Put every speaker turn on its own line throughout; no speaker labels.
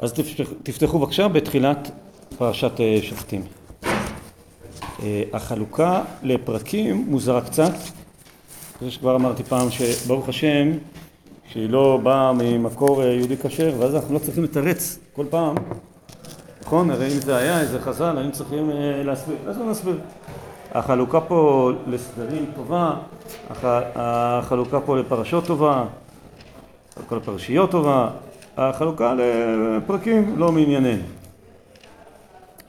אז תפתחו, בבקשה בתחילת פרשת שופטים. החלוקה לפרקים מוזרה קצת, זה שכבר אמרתי פעם שברוך השם שהיא לא באה ממקור יהודי כשר ואז אנחנו לא צריכים לתרץ כל פעם נכון? הרי אם זה היה איזה חז"ל היינו צריכים להסביר, אז לא נסביר החלוקה פה לסדרים טובה, החלוקה פה לפרשות טובה, החלוקה לפרשיות טובה, החלוקה לפרקים לא מענייננו.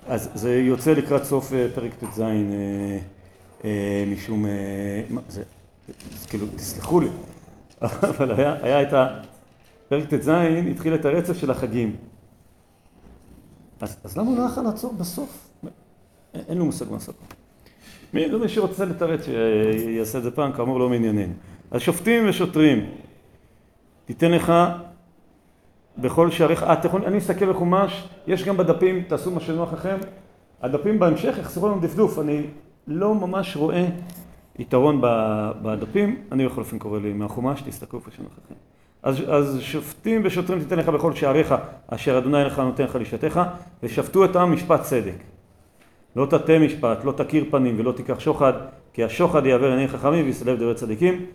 אז זה יוצא לקראת סוף פרק ט"ז משום, זה, כאילו תסלחו לי, אבל היה, היה את הפרק ט"ז התחיל את הרצף של החגים. אז, אז למה לא יכול לעצור בסוף? אין לו מושג מה לעשות. מי שרוצה לתרץ שיעשה את זה פעם, כאמור לא מענייננו. אז שופטים ושוטרים, תיתן לך בכל שעריך, אה, אני אסתכל בחומש, יש גם בדפים, תעשו מה שנוח לכם, הדפים בהמשך יחסרו לנו דפדוף, אני לא ממש רואה יתרון בדפים, אני בכל אופן קורא לי מהחומש, תסתכלו איפה שנוח לכם. אז, אז שופטים ושוטרים תיתן לך בכל שעריך, אשר אדוני לך נותן לך לשתיך, ושפטו את העם משפט צדק. לא תטה משפט, לא תכיר פנים ולא תיקח שוחד, כי השוחד יעבר עיני חכמים ויסלב דברי צדיקים.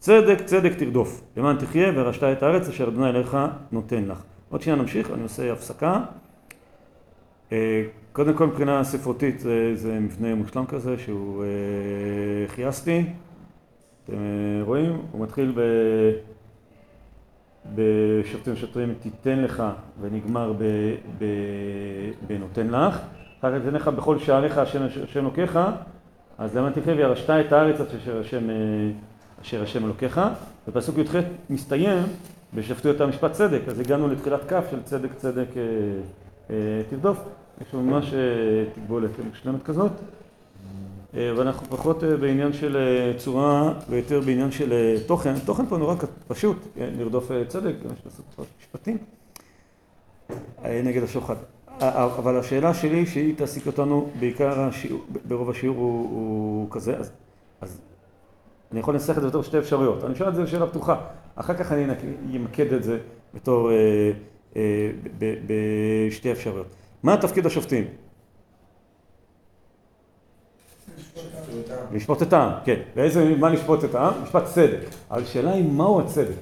צדק צדק תרדוף, למען תחיה וירשת את הארץ אשר אדוני אליך נותן לך. עוד שנייה נמשיך, אני עושה הפסקה. קודם כל מבחינה ספרותית זה, זה מבנה מושלם כזה שהוא חייסטי, אתם רואים? הוא מתחיל. בשופטים שוטרים תיתן לך ונגמר ב... ב... בנותן לך אחר כך תן לך בכל שעריך השם אלוקיך, אז למען תחיה וירשת את הארץ אשר השם, אשר השם אלוקיך, ופסוק י"ח מסתיים בשפטו את המשפט צדק, אז הגענו לתחילת כף של צדק צדק תרדוף, יש לנו ממש תגבולת מושלמת כזאת, ואנחנו פחות בעניין של צורה ויותר בעניין של תוכן, תוכן פה נורא פשוט, לרדוף צדק, יש לעשות משפטים נגד השוחד. אבל השאלה שלי שהיא תעסיק אותנו בעיקר השיעור, ברוב השיעור הוא, הוא כזה, אז, אז אני יכול לנסח את זה בתור שתי אפשרויות. אני שואל את זה בשאלה פתוחה, אחר כך אני אמקד את זה בתור, אה, אה, בשתי אפשרויות. מה תפקיד השופטים? לשפוט את העם, כן. ואיזה, מה לשפוט את העם? משפט צדק. אבל השאלה היא מהו הצדק?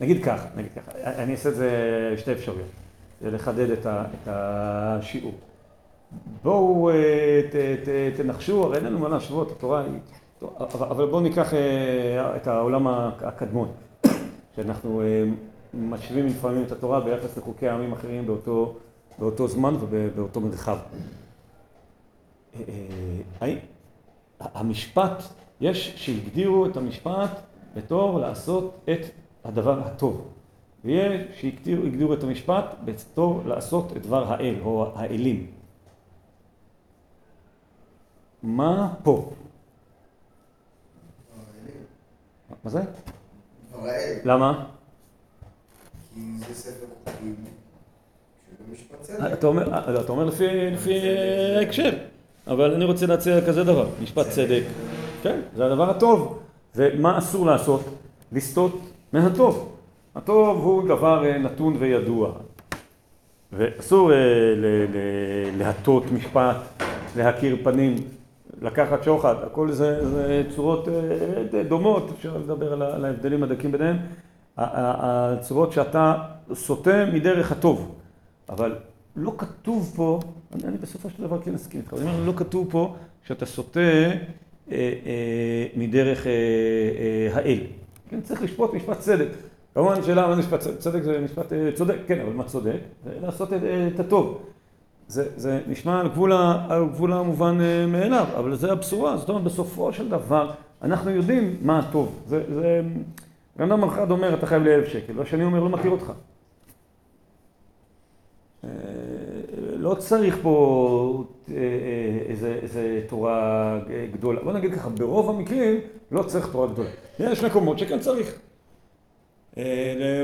נגיד כך, נגיד כך, אני אעשה את זה שתי אפשרויות. לחדד את השיעור. בואו תנחשו, הרי אין לנו מה להשוות, התורה היא... אבל בואו ניקח את העולם הקדמון, שאנחנו משווים לפעמים את התורה ביחס לחוקי העמים אחרים באותו, באותו זמן ובאותו מרחב. המשפט, יש שהגדירו את המשפט בתור לעשות את הדבר הטוב. ויש שהגדירו את המשפט בתור לעשות את דבר האל או האלים. מה פה? מה זה? למה?
כי זה ספר חוקים
אתה אומר לפי ההקשר, אבל אני רוצה להציע כזה דבר, משפט צדק, כן, זה הדבר הטוב, ומה אסור לעשות? לסטות מהטוב. הטוב הוא דבר נתון וידוע, ואסור להטות משפט, להכיר פנים, לקחת שוחד, הכל זה, זה צורות דומות, אפשר לדבר על ההבדלים הדקים ביניהם, הצורות שאתה סוטה מדרך הטוב, אבל לא כתוב פה, אני, אני בסופו של דבר כן אסכים איתך, אבל לא כתוב פה שאתה סוטה אה, אה, מדרך אה, אה, האל, כן, צריך לשפוט משפט צדק. כמובן שאלה מה משפט צדק זה משפט צודק, כן, אבל מה צודק? זה לעשות את הטוב. זה, זה נשמע על גבול, על גבול המובן מאליו, אבל זה הבשורה, זאת אומרת בסופו של דבר אנחנו יודעים מה הטוב. זה, זה, בן אדם אחד אומר אתה חייב לי אלף שקל, והשני אומר לא מכיר אותך. לא צריך פה איזה, איזה תורה גדולה, בוא נגיד ככה, ברוב המקרים לא צריך תורה גדולה. יש מקומות שכן צריך.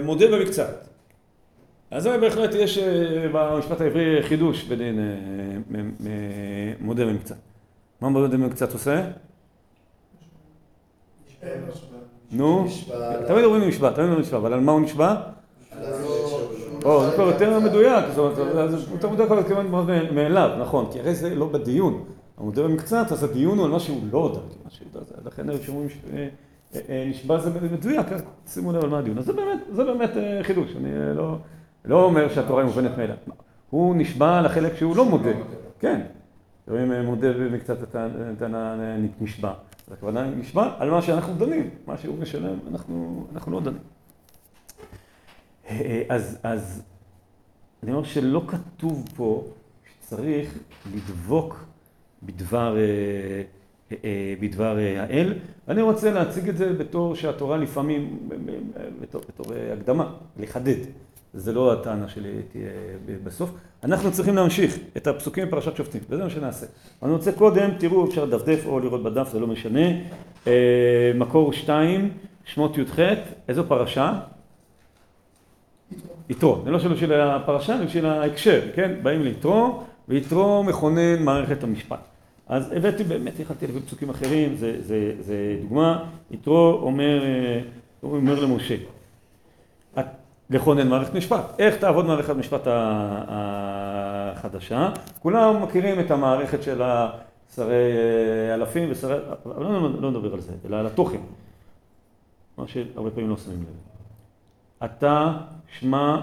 מודה במקצת. אז זה בהחלט יש במשפט העברי חידוש בדין מודה במקצת. מה מודה במקצת עושה? נו, תמיד אומרים משפט, תמיד אומרים משפט, אבל על מה הוא נשבע? או, זה כבר יותר מדויק, זאת אומרת, זה יותר מדויק, אבל כמובן מאוד מאליו, נכון, כי הרי זה לא בדיון. הוא מודה במקצת, אז הדיון הוא על מה שהוא לא יודע, מה שהוא יודע, לכן כשאומרים נשבע זה מדויק, שימו לב על מה הדיון. אז זה באמת, זה באמת חידוש, אני לא, לא אומר שהתורה היא מובנת מאליו. הוא נשבע לחלק שהוא לא מודה, כן. רואים מודה במקצת את הנשבע. אז הכוונה נשבע על מה שאנחנו דנים, מה שהוא משלם, אנחנו לא דנים. אז, אז אני אומר שלא כתוב פה שצריך לדבוק בדבר, בדבר האל. אני רוצה להציג את זה בתור שהתורה לפעמים, בתור, בתור הקדמה, לחדד. זה לא הטענה שלי תהיה בסוף. אנחנו צריכים להמשיך את הפסוקים בפרשת שופטים, וזה מה שנעשה. אני רוצה קודם, תראו, אפשר לדפדף או לראות בדף, זה לא משנה. מקור 2, שמות י"ח, איזו פרשה? יתרו. זה לא שלו של הפרשה, זה של ההקשר, כן? באים ליתרו, ויתרו מכונן מערכת המשפט. אז הבאתי, באמת יכלתי להביא פסוקים אחרים, זה, זה, זה דוגמה. יתרו אומר, אומר למשה, לכונן מערכת משפט. איך תעבוד מערכת משפט החדשה? כולם מכירים את המערכת של שרי אלפים ושרי... אבל לא, לא נדבר על זה, אלא על התוכן. מה שהרבה פעמים לא שמים לב. אתה שמע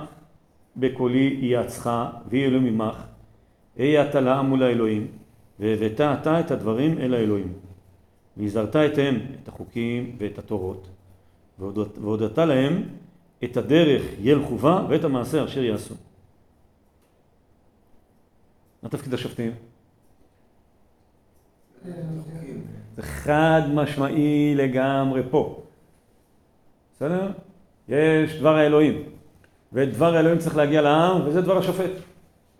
בקולי יעצך ויהי אלוהים עמך, אהיה אתה לעם מול האלוהים, והבאת אתה את הדברים אל האלוהים. והזהרת אתהם את החוקים ואת התורות, והודעת להם את הדרך ילכו בה ואת המעשה אשר יעשו. מה תפקיד השופטים? זה חד משמעי לגמרי פה. בסדר? יש דבר האלוהים, ואת דבר האלוהים צריך להגיע לעם, וזה דבר השופט.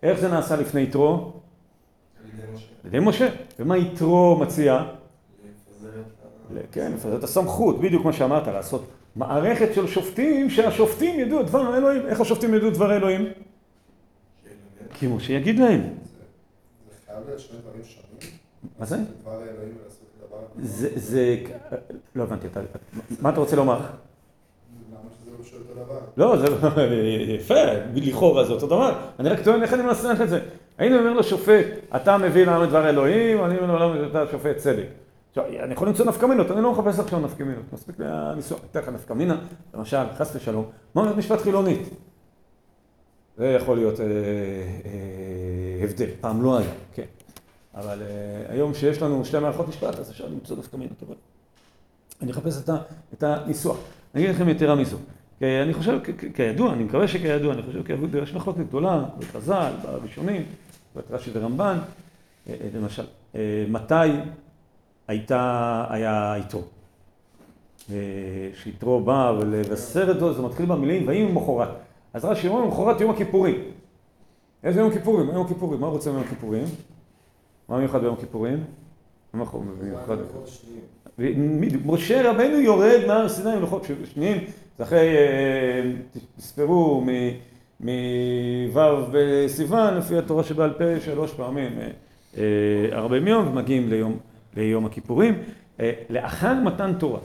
איך זה נעשה לפני יתרו? על ידי משה. ומה יתרו מציע? כן, לפזר את הסמכות, בדיוק מה שאמרת, לעשות מערכת של שופטים, שהשופטים ידעו את דבר האלוהים. איך השופטים ידעו את דבר האלוהים? כי משה יגיד להם. מה זה? זה... לא הבנתי, מה אתה רוצה לומר?
לא,
זה יפה, לכאורה זה אותו דבר. אני רק טוען איך אני מנסח את זה. היינו אומר לשופט, אתה מביא לעם את דבר אלוהים, אני אומר לו, אתה שופט צדק. עכשיו, אני יכול למצוא נפקא מינות, אני לא מחפש עכשיו נפקא מינות. מספיק לי הניסוח. אתן לך נפקא מינה, למשל, חס ושלום, מה אומרת משפט חילונית? זה יכול להיות הבדל, פעם לא היה, כן. אבל היום שיש לנו שתי מערכות משפט, אז אפשר למצוא נפקא מינות. אני אחפש את הניסוח. אני אגיד לכם יתרה מזו. אני חושב, כידוע, אני מקווה שכידוע, אני חושב כידוע, יש מחלוקת גדולה בחז"ל, בראשונים, רש"י ורמב"ן, למשל, מתי הייתה, היה יתרו. שיתרו בא ולבשר את זה, זה מתחיל במילים, ויהי ממחרת. אז רש"י אומר ממחרת יום הכיפורים. איזה יום כיפורים? יום הכיפורים, מה רוצה ביום הכיפורים? מה מיוחד ביום הכיפורים? מה מיוחד? משה רבנו יורד מהר סיני עם לוחות שניים, זה אחרי, תספרו מו' בסיוון, לפי התורה שבעל פה, שלוש פעמים ארבעים יום, ומגיעים ליום, ליום הכיפורים, לאחר מתן תורה.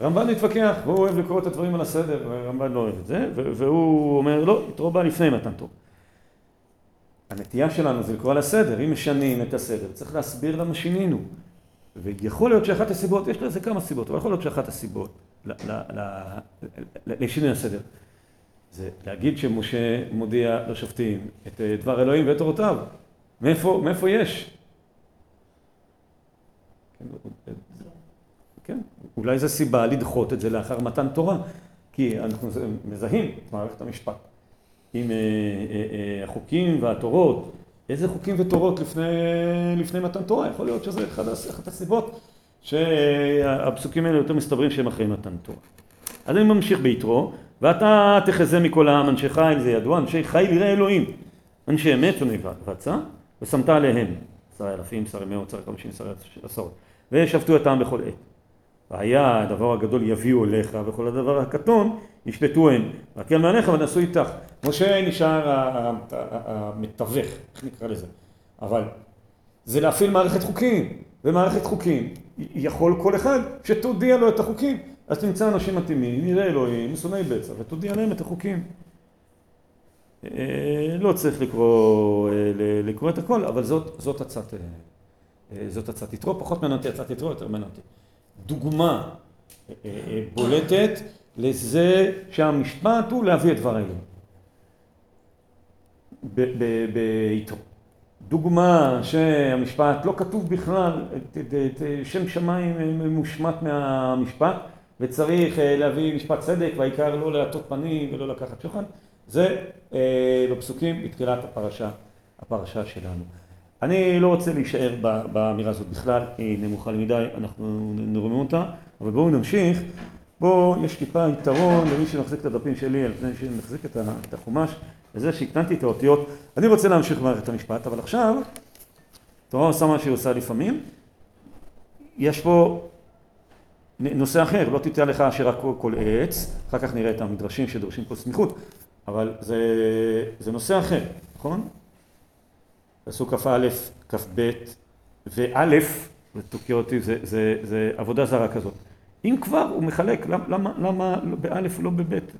רמב"ן מתווכח, והוא אוהב לקרוא את הדברים על הסדר, רמב"ן לא אוהב את זה, והוא אומר, לא, יתרו בא לפני מתן תורה. הנטייה שלנו זה לקרוא על הסדר, אם משנים את הסדר, צריך להסביר למה שינינו. ויכול להיות שאחת הסיבות, יש לזה כמה סיבות, אבל יכול להיות שאחת הסיבות לשינוי הסדר זה להגיד שמשה מודיע לשופטים את דבר אלוהים ואת תורותיו. מאיפה, מאיפה יש? כן, אולי זו סיבה לדחות את זה לאחר מתן תורה, כי אנחנו מזהים את מערכת המשפט עם החוקים והתורות איזה חוקים ותורות לפני, לפני מתן תורה? יכול להיות שזה אחת הסיבות שהפסוקים האלה יותר מסתברים שהם אחרי מתן תורה. אז אני ממשיך ביתרו, ואתה תחזה מכל העם אנשי חיל, זה ידוע, אנשי חיל יראה אלוהים. אנשי אמת ונבצע, ושמת עליהם שרי אלפים, שרי מאות, שרי חמישים, שרי עשרות, ושפטו את העם בכל עת. והיה הדבר הגדול יביאו אליך, וכל הדבר הקטון ישפטו הם. והקל מעליך ונעשו איתך. משה נשאר המתווך, איך נקרא לזה? אבל זה להפעיל מערכת חוקים, ומערכת חוקים יכול כל אחד שתודיע לו את החוקים. אז תמצא אנשים מתאימים, יראה אלוהים, שונאי בצע, ותודיע להם את החוקים. אה, לא צריך לקרוא, אה, לקרוא את הכל, אבל זאת, זאת הצעת, אה, אה, זאת הצעת יתרו, פחות מעניין אותי הצעת יתרו, יותר מעניין אותי. דוגמה אה, אה, בולטת לזה שהמשפט הוא להביא את דבר האלוהים. ביתרו. דוגמה שהמשפט לא כתוב בכלל, את- את- את- שם שמיים מושמט מהמשפט וצריך אה, להביא משפט צדק והעיקר לא להטות פנים ולא לקחת שוחד, זה אה, בפסוקים בתחילת הפרשה, הפרשה שלנו. אני לא רוצה להישאר באמירה הזאת בכלל, היא נמוכה מדי, אנחנו נרומם אותה, אבל בואו נמשיך. בואו, יש טיפה יתרון למי שמחזיק את הדפים שלי על פני שמחזיק את החומש, וזה שהקטנתי את האותיות. אני רוצה להמשיך במערכת המשפט, אבל עכשיו, תורה עושה מה שהיא עושה לפעמים. יש פה נושא אחר, לא תיתן לך אשר כל עץ, אחר כך נראה את המדרשים שדורשים פה סמיכות, אבל זה, זה נושא אחר, נכון? פסוק כ"א, כ"ב וא', זה תוקע אותי, זה, זה, זה עבודה זרה כזאת. אם כבר הוא מחלק, למה, למה, למה לא באלף ולא בבית?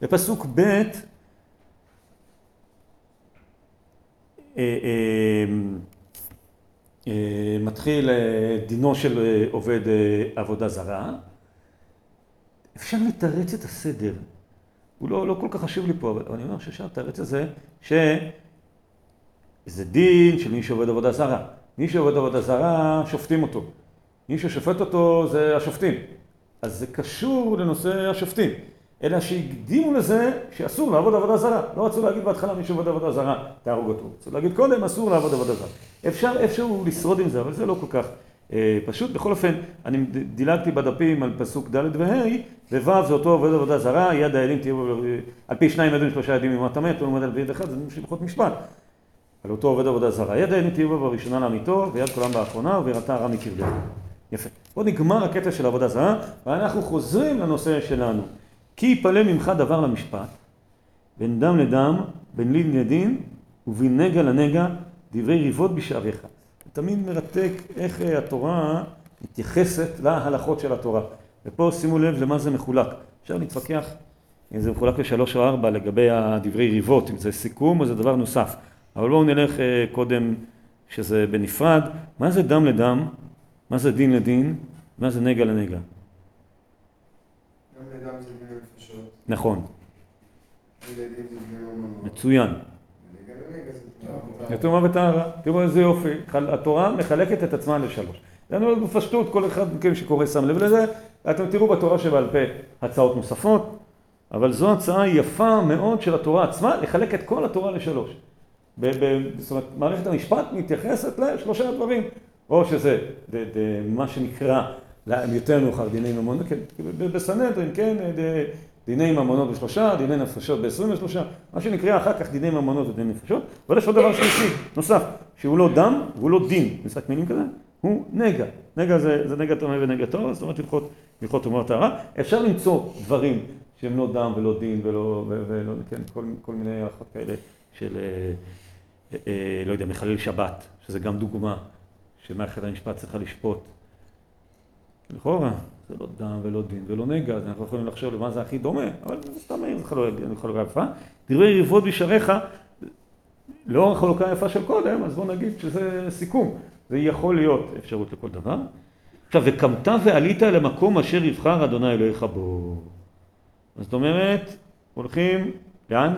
בפסוק ב', אה, אה, אה, מתחיל דינו של עובד עבודה זרה. אפשר לתרץ את הסדר. הוא לא, לא כל כך חשוב לי פה, אבל אני אומר שאפשר לתרץ את זה, שזה דין של מי שעובד עבודה זרה. מי שעובד עבודה זרה, שופטים אותו. מי ששופט אותו זה השופטים. אז זה קשור לנושא השופטים. אלא שהקדימו לזה שאסור לעבוד עבודה זרה. לא רצו להגיד בהתחלה מי שעובד עבודה זרה, תהרוג אותו. רצו להגיד קודם אסור לעבוד עבודה זרה. אפשר איפשהו לשרוד עם זה, אבל זה לא כל כך אה, פשוט. בכל אופן, אני דילגתי בדפים על פסוק ד' וה', וו' זה אותו עובד עבודה זרה, יד האלים תהיה בו, על פי שניים ידעים שלושה ידים ממות המת, הוא עומד על פי יד אחד, זה משפחות משפט. על אותו עובד עבודה זרה. יד האלים תהיה בו בראשונה לעמיתו, ויד כולם באחרונה, ובירתה הרע מקרבך. יפה. פה נגמר הקטע של עבודה זרה, ואנחנו חוזרים לנושא שלנו. כי יפלא ממך דבר למשפט, בין דם לדם, בין לין לדין, ובין נגע לנגע, דברי ריבות בשעריך. זה תמיד מרתק איך אה, התורה מתייחסת להלכות של התורה. ופה שימו לב למה זה מחולק. אפשר להתווכח אם זה מחולק לשלוש או ארבע לגבי הדברי ריבות, אם זה סיכום או זה דבר נוסף. אבל בואו נלך אה, קודם שזה בנפרד. מה זה דם לדם? מה זה דין לדין? מה זה נגע לנגע?
גם לידם זה דיני נפשות,
נכון. מצוין. יתומה וטהרה, תראו איזה יופי, התורה מחלקת את עצמה לשלוש. זה אומר בפשטות, כל אחד מכם שקורא שם לב לזה, אתם תראו בתורה שבעל פה הצעות נוספות, אבל זו הצעה יפה מאוד של התורה עצמה, לחלק את כל התורה לשלוש. ב- ב- זאת אומרת, מערכת המשפט מתייחסת לשלושה דברים, או שזה ד- ד- מה שנקרא יותר מאוחר דיני ממונות, כן, בסנהדרין, כן, ד- דיני ממונות בשלושה, דיני נפשות בעשרים ושלושה, מה שנקרא אחר כך דיני ממונות ודיני נפשות, אבל יש עוד דבר שלישי, נוסף, שהוא לא דם והוא לא דין, משחק מילים כזה, הוא נגע, נגע זה, זה נגע טומא ונגע טהור, זאת אומרת הלכות, הלכות טומאה וטהרה, אפשר למצוא דברים שהם לא דם ולא דין ולא, ולא, כן, כל, כל מיני הלכות כאלה של, אה, אה, לא יודע, מחלל שבת, שזה גם דוגמה שמערכת המשפט צריכה לשפוט. לכאורה, זה לא דם ולא דין ולא נגע, אז אנחנו יכולים לחשוב למה זה הכי דומה, אבל זה סתם מעיר, זה חלוקה יפה. דברי ריבות בשעריך, לאור החלוקה היפה של קודם, אז בוא נגיד שזה סיכום. זה יכול להיות אפשרות לכל דבר. עכשיו, וקמת ועלית למקום אשר יבחר אדוני אלוהיך בו. זאת אומרת, הולכים, לאן?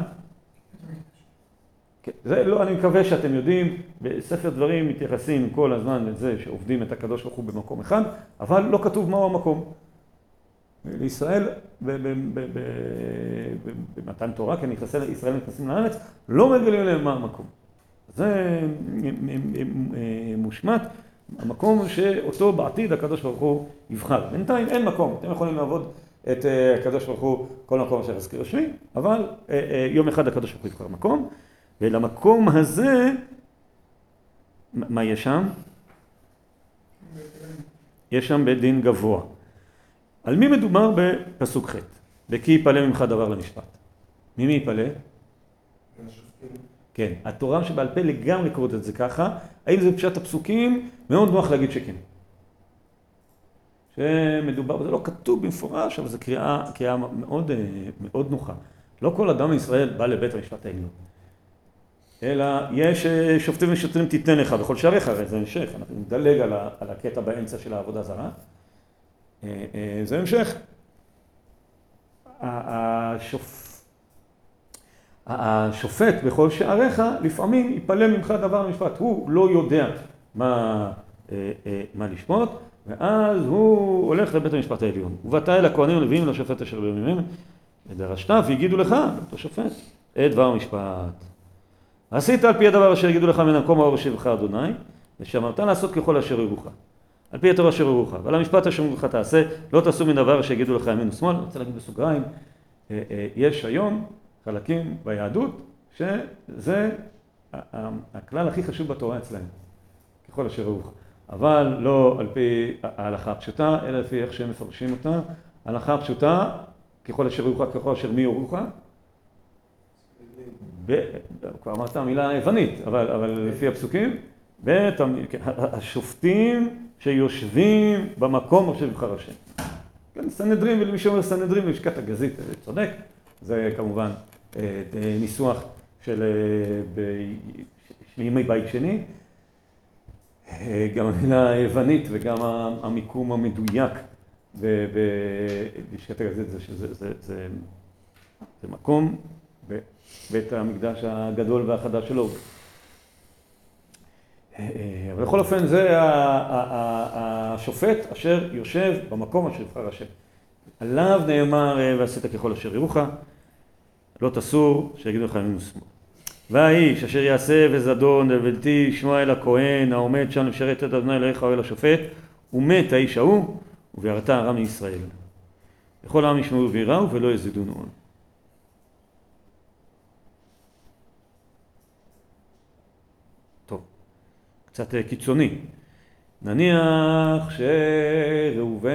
כן, זה לא, אני מקווה שאתם יודעים, בספר דברים מתייחסים כל הזמן לזה שעובדים את הקדוש ברוך הוא במקום אחד, אבל לא כתוב מהו המקום. לישראל, במתן תורה, כי נכנסי ישראל נכנסים לארץ, לא מגלים להם מה המקום. זה מושמט, המקום שאותו בעתיד הקדוש ברוך הוא יבחר. בינתיים אין מקום, אתם יכולים לעבוד את אה, הקדוש ברוך הוא כל מקום אשר יזכיר שמי, אבל אה, אה, יום אחד הקדוש ברוך הוא יבחר מקום, ולמקום הזה, מה יש שם? יש שם בית דין גבוה. על מי מדובר בפסוק ח'? וכי יפלא ממך דבר למשפט. ממי יפלא? כן. התורה שבעל פה לגמרי קוראת את זה ככה. האם זה פשט הפסוקים? מאוד נוח להגיד שכן. שמדובר, זה לא כתוב במפורש, אבל זו קריאה, קריאה מאוד, אה, מאוד נוחה. לא כל אדם מישראל בא לבית המשפט העליון. אלא יש אה, שופטים ושוטרים תיתן לך בכל שעריך, הרי זה המשך, אנחנו נדלג על, על הקטע באמצע של העבודה זרה. אה, אה, זה המשך. השופ... השופט בכל שעריך לפעמים יפלא ממך דבר המשפט, הוא לא יודע מה, מה לשפוט, ואז הוא הולך לבית המשפט העליון. ובאת אל הכהנים הלוויים לשופט אשר בימים ודרשת והגידו לך, אותו שופט, את דבר המשפט. עשית על פי הדבר אשר יגידו לך מן המקום האור שבך אדוני, ושמרת לעשות ככל אשר ירוך. על פי התורה אשר ירוך. ועל המשפט אשר ירוך תעשה, לא תעשו מן דבר אשר יגידו לך ימין ושמאל. אני רוצה להגיד בסוגריים, אה, אה, יש היום חלקים ביהדות שזה הכלל הכי חשוב בתורה אצלהם, ככל אשר ירוך. אבל לא על פי ההלכה הפשוטה, אלא לפי איך שהם מפרשים אותה. ההלכה הפשוטה, ככל אשר ירוך, ככל אשר מי ירוך. כבר אמרת המילה היוונית, אבל, אבל לפי הפסוקים, בית השופטים שיושבים במקום אשר יבחר השם. כן, סנהדרין, ולמי שאומר סנהדרין, לשכת הגזית, צודק, זה כמובן אה, ניסוח של ימי בית שני. אה, גם המילה היוונית וגם המיקום המדויק בלשכת הגזית זה, זה, זה, זה, זה מקום בית המקדש הגדול והחדש שלו. אבל בכל אופן זה השופט אשר יושב במקום אשר יבחר השם. עליו נאמר ועשית ככל אשר ירוך, לא תסור שיגידו לך ימין ושמאל. והאיש אשר יעשה וזדון ובלתי ישמע אל הכהן העומד שם לשרת את אדוני אלוהיך או אל השופט ומת האיש ההוא וביראת הרע מישראל. וכל העם ישמעו ויראו ולא יזידונו עוד. קצת אה, קיצוני. נניח שראובן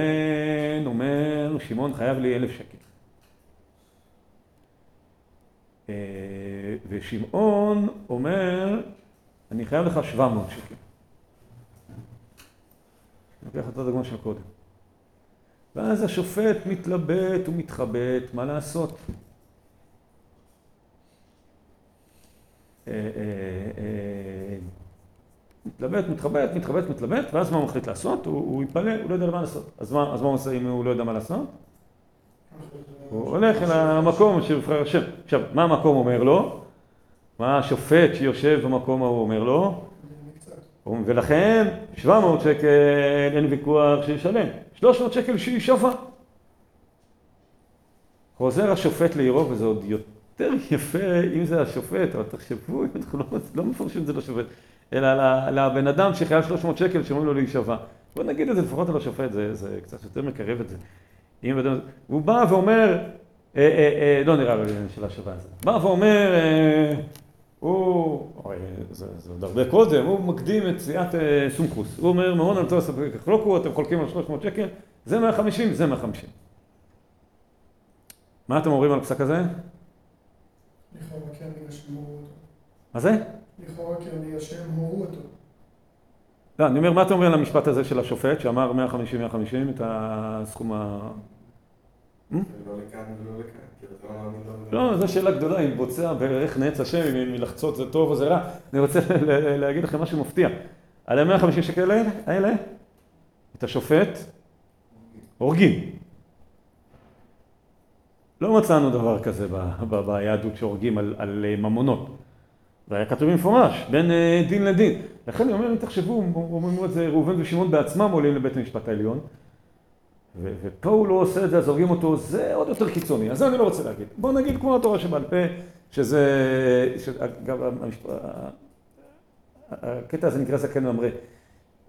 אומר, שמעון חייב לי אלף שקל. אה, ושמעון אומר, אני חייב לך שבע מאות שקל. אני לוקח את הדוגמה של קודם. ואז השופט מתלבט ומתחבט, מה לעשות? מתלבט, מתחבט, מתחבט, מתלבט, ואז מה הוא מחליט לעשות? הוא, הוא יתפלא, הוא לא יודע מה לעשות. אז מה, אז מה הוא עושה אם הוא לא יודע מה לעשות? הוא הולך אל המקום שיבחר השם. עכשיו, מה המקום אומר לו? מה השופט שיושב במקום ההוא אומר לו? ולכן 700 שקל אין ויכוח שישלם, 300 שקל שיישבע. חוזר השופט לעירו וזה עוד יותר יפה אם זה השופט, אבל תחשבו, אנחנו לא, לא מפרשים את זה לשופט. אלא לבן אדם שחייב 300 שקל שאומרים לו להישבע. בוא נגיד את זה לפחות על השופט, זה, זה קצת יותר מקרב את זה. אם אדם, הוא בא ואומר, אה, אה, אה, לא נראה לי של השווה הזה, בא ואומר, אה, הוא, אוי, זה, זה עוד הרבה קודם, הוא מקדים את סיעת אה, סומכוס. הוא אומר, מעון על תוסף, חלוקו, אתם חולקים על 300 שקל, זה 150, זה 150. מה אתם אומרים על הפסק הזה? מה זה?
לכאורה כי אני השם הורו אותו.
לא, אני אומר, מה אתה אומר על המשפט הזה של השופט שאמר 150-150 את הסכום ה...
לא ולא לכאן.
לא, זו שאלה גדולה, אם בוצע בערך נעץ השם, אם מלחצות זה טוב או זה רע. אני רוצה להגיד לכם משהו מפתיע. על ה-150 שקל האלה, את השופט הורגים. לא מצאנו דבר כזה ביהדות שהורגים על ממונות. זה היה כתוב במפורש, בין אה, דין לדין. לכן אני אומר, אם תחשבו, אומרים את זה ראובן ושמעון בעצמם עולים לבית המשפט העליון, ופה הוא לא עושה את זה, אז הורגים אותו, זה עוד יותר קיצוני. אז זה אני לא רוצה להגיד. בואו נגיד כמו התורה שבעל פה, שזה, אגב, הקטע הזה נקרא זקן ממרא.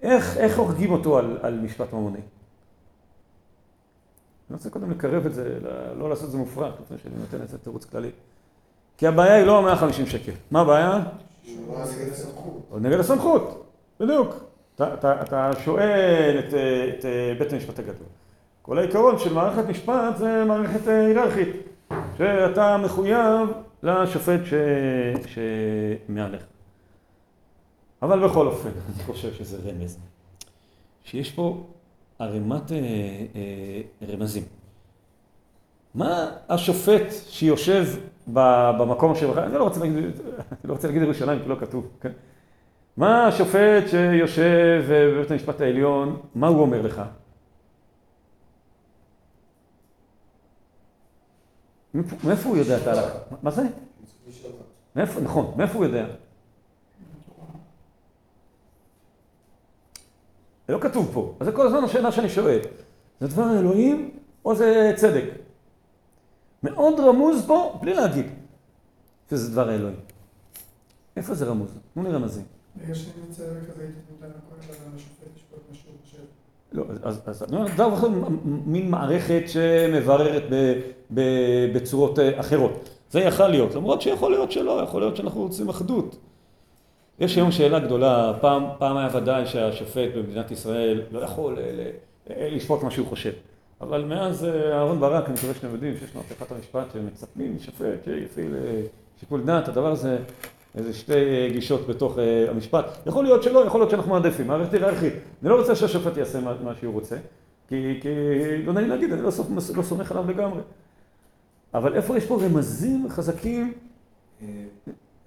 איך, איך הורגים אותו על, על משפט ממוני? אני רוצה קודם לקרב את זה, לא לעשות את זה מופרך, לפני שאני נותן את זה תירוץ כללי. כי הבעיה היא לא ה-150 שקל. מה הבעיה?
שהוא נגד הסמכות.
נגד הסמכות, בדיוק. אתה, שואל את, את בית המשפט הגדול. כל העיקרון של מערכת משפט זה מערכת היררכית, שאתה מחויב לשופט. שמעליך. אבל בכל אופן, אני חושב שזה רמז. שיש פה ערימת אה, אה, רמזים. מה השופט שיושב במקום שלך, אני לא רוצה להגיד, אני לא רוצה להגיד ירושלים כי לא כתוב, כן? מה השופט שיושב בבית המשפט העליון, מה הוא אומר לך? מאיפה- הוא יודע את ההלכה? מה זה? מאיפה, נכון, מאיפה הוא יודע? לא כתוב פה. אז זה כל הזמן השאלה שאני שואל. זה דבר אלוהים או זה צדק? מאוד רמוז פה, בלי להגיד, שזה דבר אלוהים. איפה זה רמוז? תנו לי רמזים.
בגלל שאני כזה השופט.
לא, אז, אז אני אומר, דבר אחר, מין מערכת שמבררת ב, ב, בצורות אה, אחרות. זה יכל להיות, למרות שיכול להיות שלא, יכול להיות שאנחנו רוצים אחדות. יש היום שאלה גדולה, פעם, פעם היה ודאי שהשופט במדינת ישראל לא יכול אה, אה, לשפוט מה שהוא חושב. אבל מאז אה, אהרן ברק, אני מקווה שאתם יודעים שיש מהפכת המשפט שמצפים משופט שיפעיל אה, שיקול דעת, הדבר הזה, איזה שתי אה, גישות בתוך המשפט. יכול להיות שלא, יכול להיות שאנחנו מעדיפים, מערכת היררכית. אני לא רוצה שהשופט יעשה מה, מה שהוא רוצה, כי, כי לא נעים להגיד, אני לא, סומך- לא סומך עליו לגמרי. אבל איפה יש פה רמזים חזקים?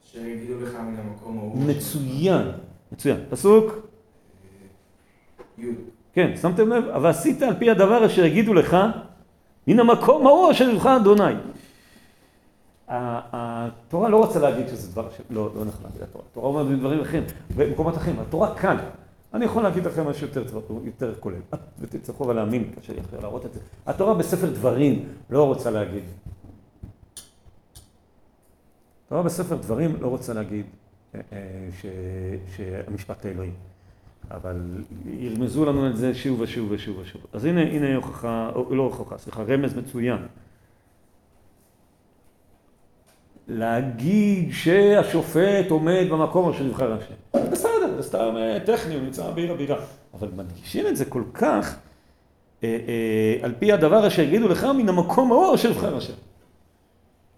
שיגידו לך מן המקום ההוא.
מצוין, מצוין. פסוק,
י'
כן, שמתם לב? ועשית על פי הדבר אשר יגידו לך, מן המקום ההוא אשר יבחר אדוני. התורה לא רוצה להגיד שזה דבר ש... לא, לא נכון להגיד התורה. התורה אומרת בדברים אחרים, במקומות אחרים. התורה כאן. אני יכול להגיד לכם משהו יותר, יותר כולל. ותצטרכו אבל להאמין, קשה לי להראות את זה. התורה בספר דברים לא רוצה להגיד. התורה בספר דברים לא רוצה להגיד אה, אה, ש- שהמשפט לאלוהים. אבל ירמזו לנו את זה שוב ושוב ושוב ושוב. אז הנה, הנה הוכחה, לא הוכחה, סליחה, רמז מצוין. להגיד שהשופט עומד במקום אשר נבחר השם. בסדר, זה סתם אה, טכני, הוא נמצא בעיר הבירה. אבל מדגישים את זה כל כך, אה, אה, על פי הדבר אשר יגידו לך מן המקום ההוא אשר נבחר השם.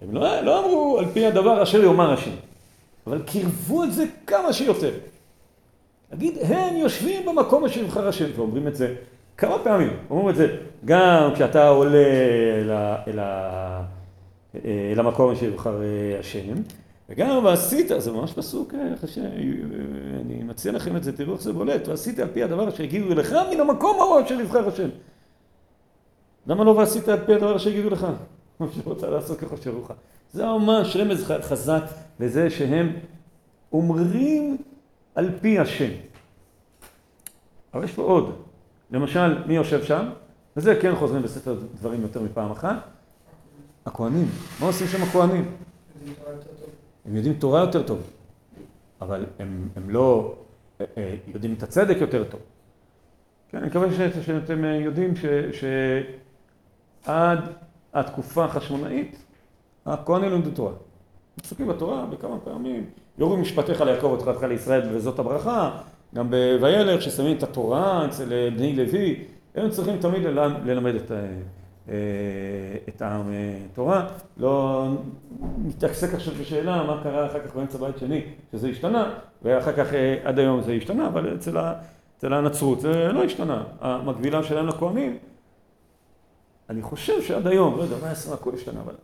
הם לא, לא אמרו על פי הדבר אשר יאמר השם, אבל קירבו את זה כמה שיותר. להגיד, הם יושבים במקום אשר יבחר השם, ואומרים את זה כמה פעמים, אומרים את זה גם כשאתה עולה אל, ה, אל, ה, אל המקום אשר יבחר השם, וגם ועשית, זה ממש פסוק, אה. אני מציע לכם את זה, תראו איך זה בולט, ועשית על פי הדבר יגידו לך מן המקום ההוא אשר יבחר השם. למה לא ועשית על פי הדבר אשר יגידו לך? מה שרוצה לעשות ככל שרוך. זה ממש רמז חזק לזה שהם אומרים על פי השם. אבל יש פה עוד. למשל, מי יושב שם? וזה כן חוזרים בספר דברים יותר מפעם אחת. הכהנים. מה עושים שם
טוב.
הם יודעים תורה יותר טוב, אבל הם, הם לא אה, אה, יודעים את הצדק יותר טוב. כן, אני מקווה ש- שאתם אה, יודעים ש- שעד התקופה החשמונאית, הכהנים למדו תורה. פסוקים בתורה בכמה פעמים, יורו משפטיך ליעקב ותחילתך לישראל וזאת הברכה, גם בוילך ששמים את התורה אצל אה, בני לוי, הם צריכים תמיד ללמד, את, אה, אה, את העם תורה. לא נתעסק עכשיו בשאלה מה קרה אחר כך באמצע בית שני, שזה השתנה, ואחר כך עד היום זה השתנה, אבל אצל, ה, אצל הנצרות זה לא השתנה. המקבילה שלהם לכהנים, אני חושב שעד היום, לא יודע, מה עשרה הכל השתנה, אבל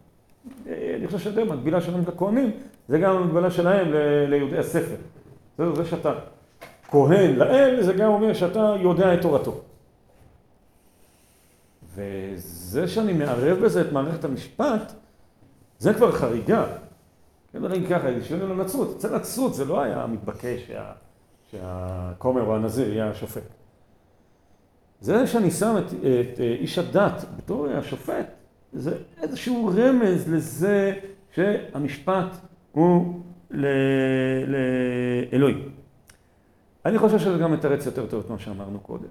אני חושב שעד היום המקבילה שלהם לכהנים, זה גם המקבילה שלהם ליהודי הספר. זהו, זה שאתה כהן לאל, זה גם אומר שאתה יודע את תורתו. וזה שאני מערב בזה את מערכת המשפט, זה כבר חריגה. כן, נגיד ככה, שואלים לנצרות, אצל נצרות זה לא היה מתבקש שה, שהכומר או הנזיר יהיה השופט. זה שאני שם את, את איש הדת בתור השופט, זה איזשהו רמז לזה שהמשפט הוא לאלוהים. אני חושב שזה גם מתרץ יותר טוב את מה שאמרנו קודם.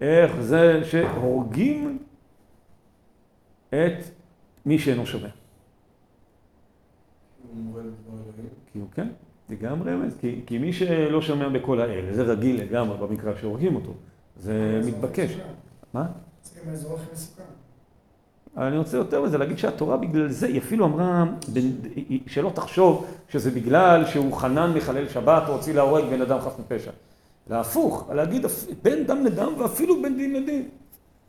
איך זה שהורגים את מי שאינו שומע. כי הוא כן, זה גם רמז, כי, כי מי שלא שומע בקול האל, זה רגיל לגמרי במקרא שהורגים אותו, זה מתבקש. מה?
זה גם הכי מסוכן.
אבל אני רוצה יותר מזה, להגיד שהתורה בגלל זה, היא אפילו אמרה, שלא תחשוב שזה בגלל שהוא חנן מחלל שבת או הוציא להורג בן אדם חף מפשע. להפוך, להגיד בין דם לדם ואפילו בין דין לדין.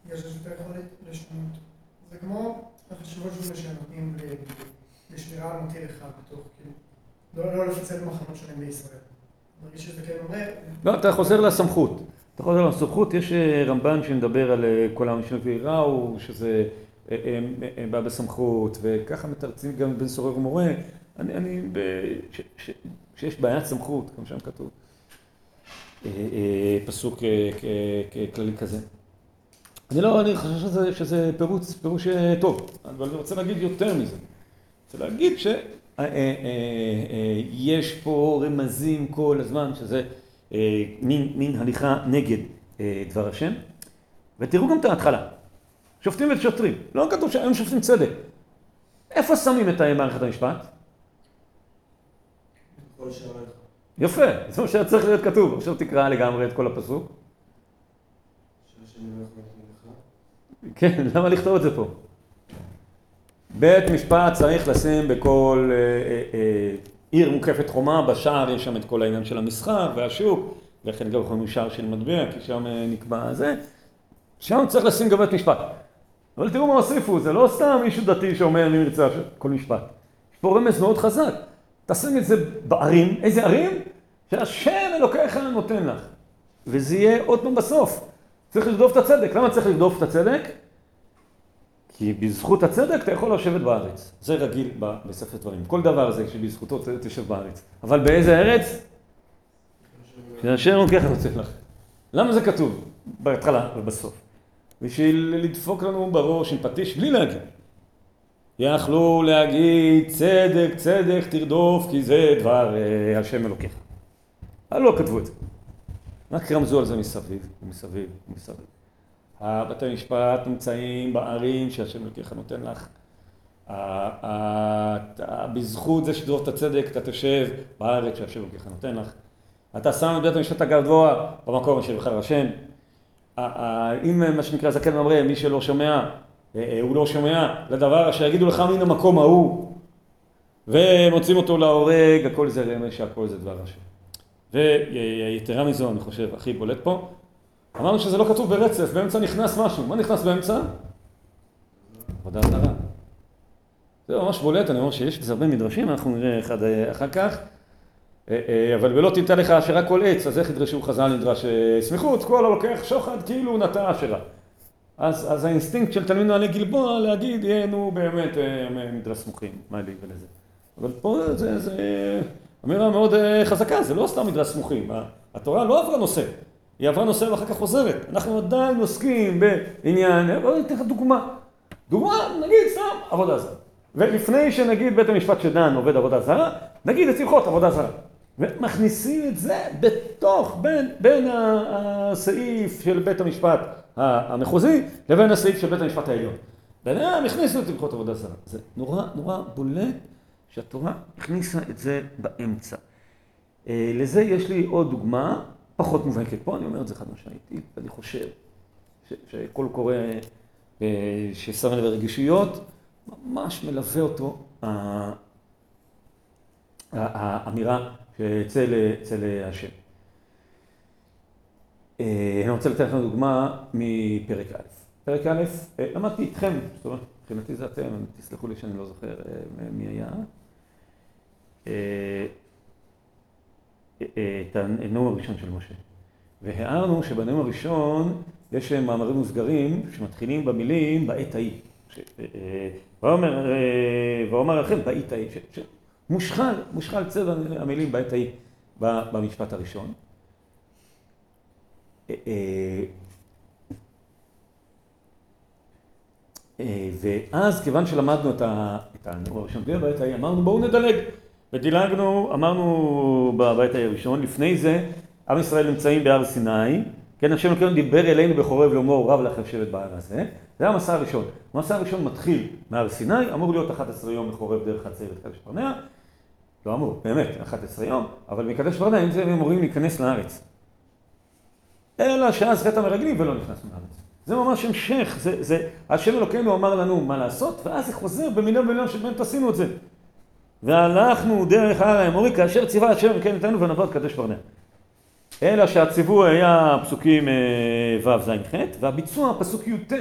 שיש יותר יכולת לשנות. זה כמו החשיבות של שנותנים ל- לשמירת שרעל מותיר אחד בתוך, כאילו, לא, לא לפצל במחנות שונים בישראל. מרגיש שזה כן אומר...
לא, אתה חוזר לסמכות. אתה חוזר לסמכות, יש אה, רמב"ן שמדבר על אה, כל של ויראו, שזה בא בסמכות, וככה מתרצים גם בן סורר ומורה. אני, אני, כשיש בעיית סמכות, כמו שם כתוב, אה, אה, פסוק אה, כללי כזה. אני לא, אני חושב שזה, שזה פירוץ, פירוש אה, טוב, אבל אני רוצה להגיד יותר מזה. אני רוצה להגיד שיש אה, אה, פה רמזים כל הזמן, שזה מין, מין הליכה נגד דבר השם. ותראו גם את ההתחלה. שופטים ושוטרים. לא כתוב שהיום שופטים צדק. איפה שמים את מערכת המשפט? יפה, זה מה שהיה צריך להיות כתוב. עכשיו תקרא לגמרי את כל הפסוק. כן, למה לכתוב את זה פה? בית משפט צריך לשים בכל אה, אה, אה, עיר מוקפת חומה, בשער יש שם את כל העניין של המסחר והשוק, ולכן גם יכולים שער של מטבע, כי שם נקבע זה. שם צריך לשים גם בית משפט. אבל תראו מה הוסיפו, זה לא סתם מישהו דתי שאומר אני מרצה כל משפט. יש פה רמז מאוד חזק. תשים את זה בערים, איזה ערים? שהשם אלוקיך נותן לך. וזה יהיה עוד פעם בסוף. צריך לרדוף את הצדק. למה צריך לרדוף את הצדק? כי בזכות הצדק אתה יכול לשבת בארץ. זה רגיל בספר דברים. כל דבר זה שבזכותו תשב בארץ. אבל באיזה ארץ? שהשם לוקח רוצה לך. למה זה כתוב? בהתחלה ובסוף. בשביל לדפוק לנו בראש עם פטיש בלי להגיד. יכלו להגיד צדק צדק תרדוף כי זה דבר אה, השם אלוקיך. אבל לא כתבו את זה. רק רמזו על זה מסביב, ומסביב, ומסביב. בתי המשפט נמצאים בערים שהשם אלוקיך נותן לך. בזכות זה שתדור את הצדק, אתה תשב בארץ שהשם אלוקיך נותן לך. אתה שם את בית המשפט הגבוה במקום אשר יבחר השם. אם מה שנקרא זקן ממרא, מי שלא שומע, אה, אה, הוא לא שומע לדבר אשר יגידו לך מן המקום ההוא, ומוצאים אותו להורג, הכל זה רמז שהכל זה דבר השם. ויתרה מזו, אני חושב, הכי בולט פה, אמרנו שזה לא כתוב ברצף, באמצע נכנס משהו. מה נכנס באמצע? עבודה זרה. זה ממש בולט, אני אומר שיש בזה הרבה מדרשים, אנחנו נראה אחד אה, אחר כך. אה, אה, אבל ולא תיטע לך אשרה כל עץ, אז איך ידרשו חז"ל מדרש סמיכות? כל הלוקח שוחד כאילו הוא נטע אשרה. אז, אז האינסטינקט של תלמיד מעלה גלבוע להגיד, יהיה נו באמת מדרש סמוכים, מה לי ולזה. אבל פה זה, זה אמירה מאוד חזקה, זה לא סתם מדרש סמוכים. התורה לא עברה נושא. היא עברה נושא ואחר כך חוזרת. אנחנו עדיין עוסקים בעניין, בואו ניתן לך דוגמה. דוגמה, נגיד סתם עבודה זרה. ולפני שנגיד בית המשפט שדן עובד עבודה זרה, נגיד את הלכות עבודה זרה. ומכניסים את זה בתוך, בין, בין הסעיף של בית המשפט המחוזי לבין הסעיף של בית המשפט העליון. ביניהם הכניסו את הלכות עבודה זרה. זה נורא נורא בולט שהתורה הכניסה את זה באמצע. אה, לזה יש לי עוד דוגמה. פחות מובהקת. פה אני אומר את זה חד משמעית, אני חושב שכל קורא אה, ששם לב רגישויות, ממש מלווה אותו האמירה שאצל השם. אה, אני רוצה לתת לכם דוגמה מפרק א'. פרק א', אה, למדתי איתכם, זאת אומרת, מבחינתי זה אתם, תסלחו לי שאני לא זוכר מי היה. את הנאום הראשון של משה. והערנו שבנאום הראשון יש מאמרים מוסגרים שמתחילים במילים בעת ההיא. ואומר לכם בעת ההיא, מושחל, מושחל צבע המילים בעת ההיא במשפט הראשון. ואז כיוון שלמדנו את הנאום הראשון בעת ההיא, אמרנו בואו נדלג. ודילגנו, אמרנו בבית הראשון, לפני זה, עם ישראל נמצאים בהר סיני, כן, השם אלוקינו דיבר אלינו בחורב לאמור רב לכם לשבת בהר הזה, זה המסע הראשון. המסע הראשון מתחיל מהר סיני, אמור להיות 11 יום בחורב דרך חצרת קדש ברנע, לא אמור, באמת, 11 יום, אבל מקדש ברנע הם אמורים להיכנס לארץ. אלא שאז חטא המרגלים ולא נכנסנו לארץ. זה ממש המשך, זה, זה, השם אלוקינו אמר לנו מה לעשות, ואז זה חוזר במילה במילה שבאמת עשינו את זה. והלכנו דרך הר האמורי כאשר ציווה השם כן איתנו ונבוא קדש ברנע. אלא שהציווי היה פסוקים ו' ז' ח' והביצוע פסוק י"ט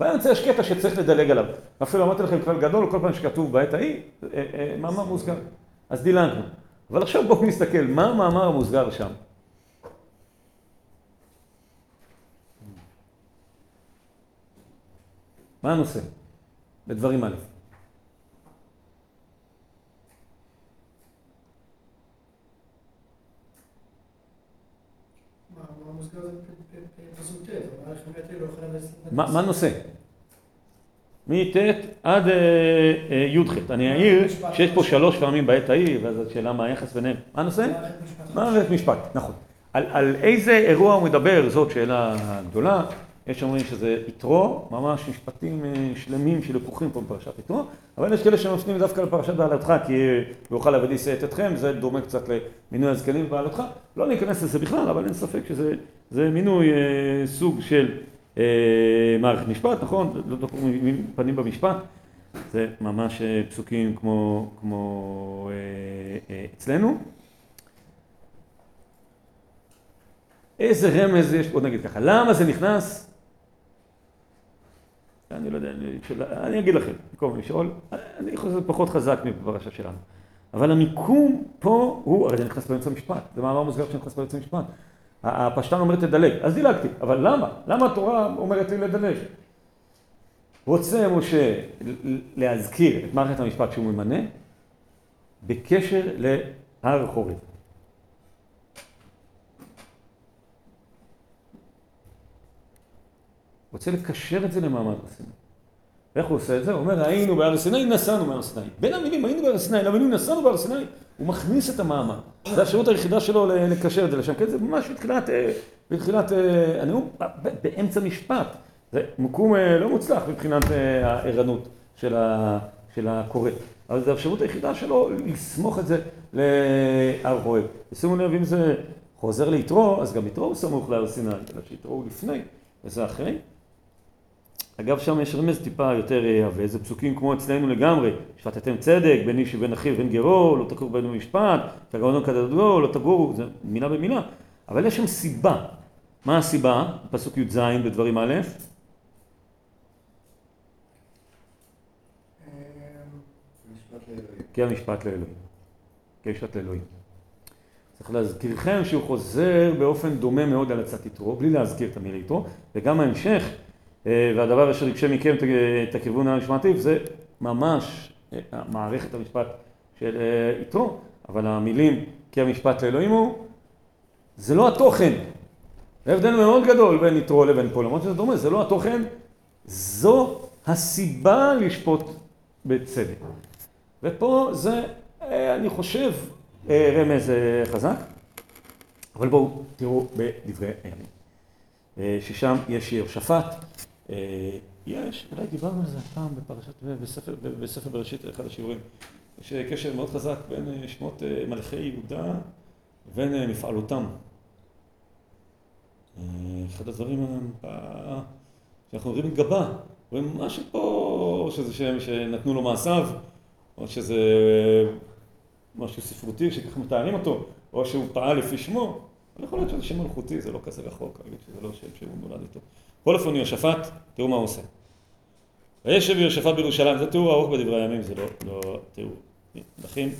באמצע יש קטע שצריך לדלג עליו. אפילו אמרתי לכם כלל גדול, כל פעם שכתוב בעת ההיא, מאמר מוסגר. אז דילגנו. אבל עכשיו בואו נסתכל, מה המאמר המוסגר שם? מה הנושא? בדברים א'. מה הנושא? מט' עד אה, אה, י"ח. אני אעיר שיש פה שלוש פעמים בעת ההיא, ואז השאלה מה היחס ביניהם. מה הנושא? מערכת משפט, נכון. על איזה אירוע הוא מדבר, זאת שאלה גדולה. יש אומרים שזה יתרו, ממש משפטים אה, שלמים שלקוחים פה בפרשת יתרו, אבל יש כאלה שמפנים דווקא לפרשת בעלתך, כי יוכל לעבדי שאת אתכם, זה דומה קצת למינוי הזקנים בבעלתך. לא ניכנס לזה בכלל, אבל אין ספק שזה מינוי אה, סוג של מערכת משפט, נכון? לא קוראים פנים במשפט, זה ממש פסוקים כמו, כמו אצלנו. איזה רמז יש, בוא נגיד ככה, למה זה נכנס אני לא יודע, אני אגיד לכם, במקום לשאול, אני חושב שזה פחות חזק מפרשה שלנו. אבל המיקום פה הוא, הרי זה נכנס באמצע המשפט, זה מאמר מוסגר שנכנס באמצע המשפט. הפשטן אומר תדלג, אז דילגתי, אבל למה? למה התורה אומרת לי לדלג? רוצה משה להזכיר את מערכת המשפט שהוא ממנה בקשר להר חורב. רוצה לקשר את זה למעמד הר סיני. איך הוא עושה את זה? הוא אומר, היינו בהר סיני, נסענו בהר סיני. בין המילים היינו בהר סיני למילים נסענו בהר סיני, הוא מכניס את המעמד. זה השירות היחידה שלו לקשר את זה לשם. כן, זה ממש בתחילת, אה, בתחילת אה, הנאום, באמצע משפט. זה מיקום אה, לא מוצלח מבחינת הערנות של הקורא. אבל זו האפשרות היחידה שלו לסמוך את זה להר חורב. ושימו לב, אם זה חוזר ליתרו, אז גם יתרו הוא סמוך להר סיני, אלא שיתרו הוא לפני וזה אחרי. אגב, שם יש רמז טיפה יותר עבה, אה, זה פסוקים כמו אצלנו לגמרי, שפטתם צדק בין איש ובין אחיו ובין גרו, לא תקור בנו משפט, תגרנו כדדו, לא תגורו, זה מילה במילה, אבל יש שם סיבה. מה הסיבה? פסוק י"ז בדברים א', כי המשפט לאלוהים. כי המשפט לאלוהים. צריך להזכירכם שהוא חוזר באופן דומה מאוד על עצת יתרו, בלי להזכיר את המילה יתרו, וגם ההמשך אה, והדבר אשר יקשה מכם את הכיוון המשמעתי, זה ממש אה, מערכת המשפט של אה, יתרו, אבל המילים כי המשפט לאלוהים הוא, זה לא התוכן. זה הבדל מאוד גדול בין יתרו לבין פה, למרות שזה דומה, זה לא התוכן, זו הסיבה לשפוט בצדק. ופה זה, אני חושב, רמז חזק, אבל בואו תראו בדברי הימים, ששם יש יהושפט. אה, יש, אולי דיברנו על זה פעם בספר, בספר בראשית, אחד השיעורים. יש קשר מאוד חזק בין אה, שמות אה, מלכי יהודה ובין מפעלותם. אחד הדברים שאנחנו רואים גבה, רואים משהו פה, שזה שם שנתנו לו מעשיו, או שזה משהו ספרותי שככה מתארים אותו, או שהוא פעל לפי שמו, אבל יכול להיות שזה שם מלכותי, זה לא כזה רחוק, להגיד שזה לא שם שהוא נולד איתו. בכל אופן יהושפט, תראו מה הוא עושה. וישב יהושפט בירושלים, זה תיאור ארוך בדברי הימים, זה לא, לא תיאור. נכין.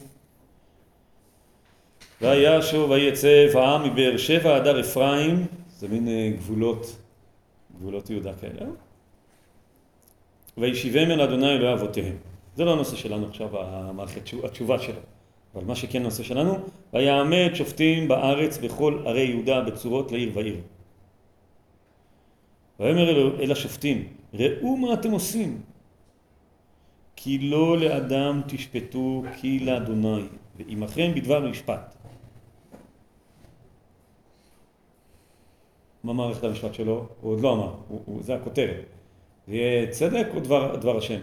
וישוב ויצא העם מבאר שבע עד הר אפרים, זה מין אה, גבולות, גבולות יהודה כאלה. וישיבם אל אדוני אלוהי אבותיהם. זה לא הנושא שלנו עכשיו, המערכת, התשובה שלו. אבל מה שכן הנושא שלנו, ויעמד שופטים בארץ בכל ערי יהודה בצורות לעיר ועיר. ויאמר אל, אל השופטים, ראו מה אתם עושים, כי לא לאדם תשפטו כי לאדוני, ועמכם בדבר משפט. מה מערכת המשפט שלו? הוא עוד לא אמר, הוא, הוא, זה הכותרת. זה יהיה צדק או דבר, דבר השם?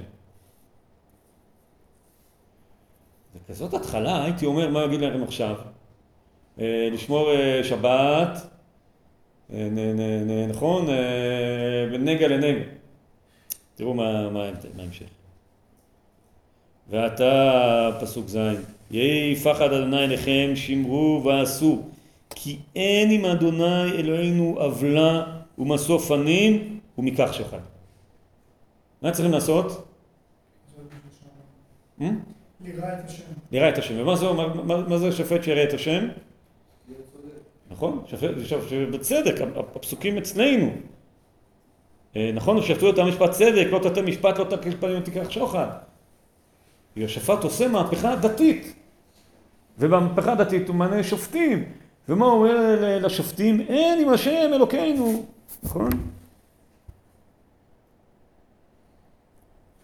וכזאת התחלה, הייתי אומר, מה אגיד לכם עכשיו? אה, לשמור אה, שבת, נכון? נגע לנגע. תראו מה, ההמשך. ועתה, פסוק ז', יהי פחד אדוני אליכם, שמרו ועשו, כי אין עם אדוני אלוהינו עוולה ומשוא פנים ומכך שחד. מה צריכים לעשות? אה?
ליראה את השם.
נראה את השם. ומה זה, מה, מה, מה זה שופט שיראה את השם? נכון? שופט, בצדק, הפסוקים אצלנו. אה, נכון, שפטו אותם משפט צדק, לא תתן משפט, לא תקל פנים ותיקח שוחד. יהושפט עושה מהפכה דתית. ובמהפכה הדתית הוא מנה שופטים. ומה הוא אומר לשופטים? אין עם השם אלוקינו. נכון?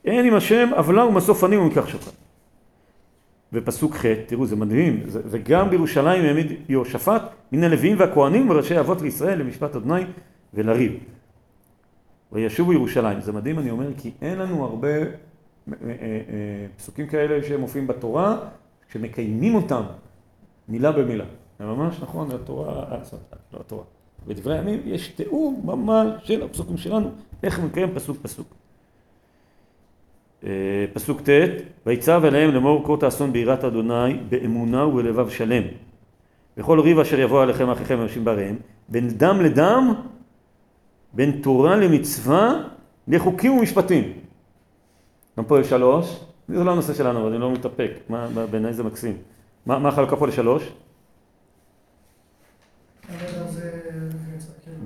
אין עם השם עוולה ומסוף ענים ומקח שוחד. ופסוק ח', תראו זה מדהים, זה, וגם בירושלים העמיד יהושפט מן הלוויים והכהנים וראשי אבות לישראל למשפט אדוני ולריב. וישובו ירושלים, זה מדהים אני אומר כי אין לנו הרבה אה, אה, אה, פסוקים כאלה שמופיעים בתורה, שמקיימים אותם מילה במילה. זה ממש נכון, התורה, לא התורה. בדברי הימים יש תיאור ממש של הפסוקים שלנו, איך מקיים פסוק פסוק. פסוק ט' ויצב אליהם לאמור כה תעשון ביראת אדוני באמונה ובלבב שלם. וכל ריב אשר יבוא עליכם אחיכם אנשים בריהם בין דם לדם בין תורה למצווה לחוקים ומשפטים. גם פה יש שלוש. זה לא הנושא שלנו אבל אני לא מתאפק. בעיניי זה מקסים. מה, מה החלוקה פה לשלוש?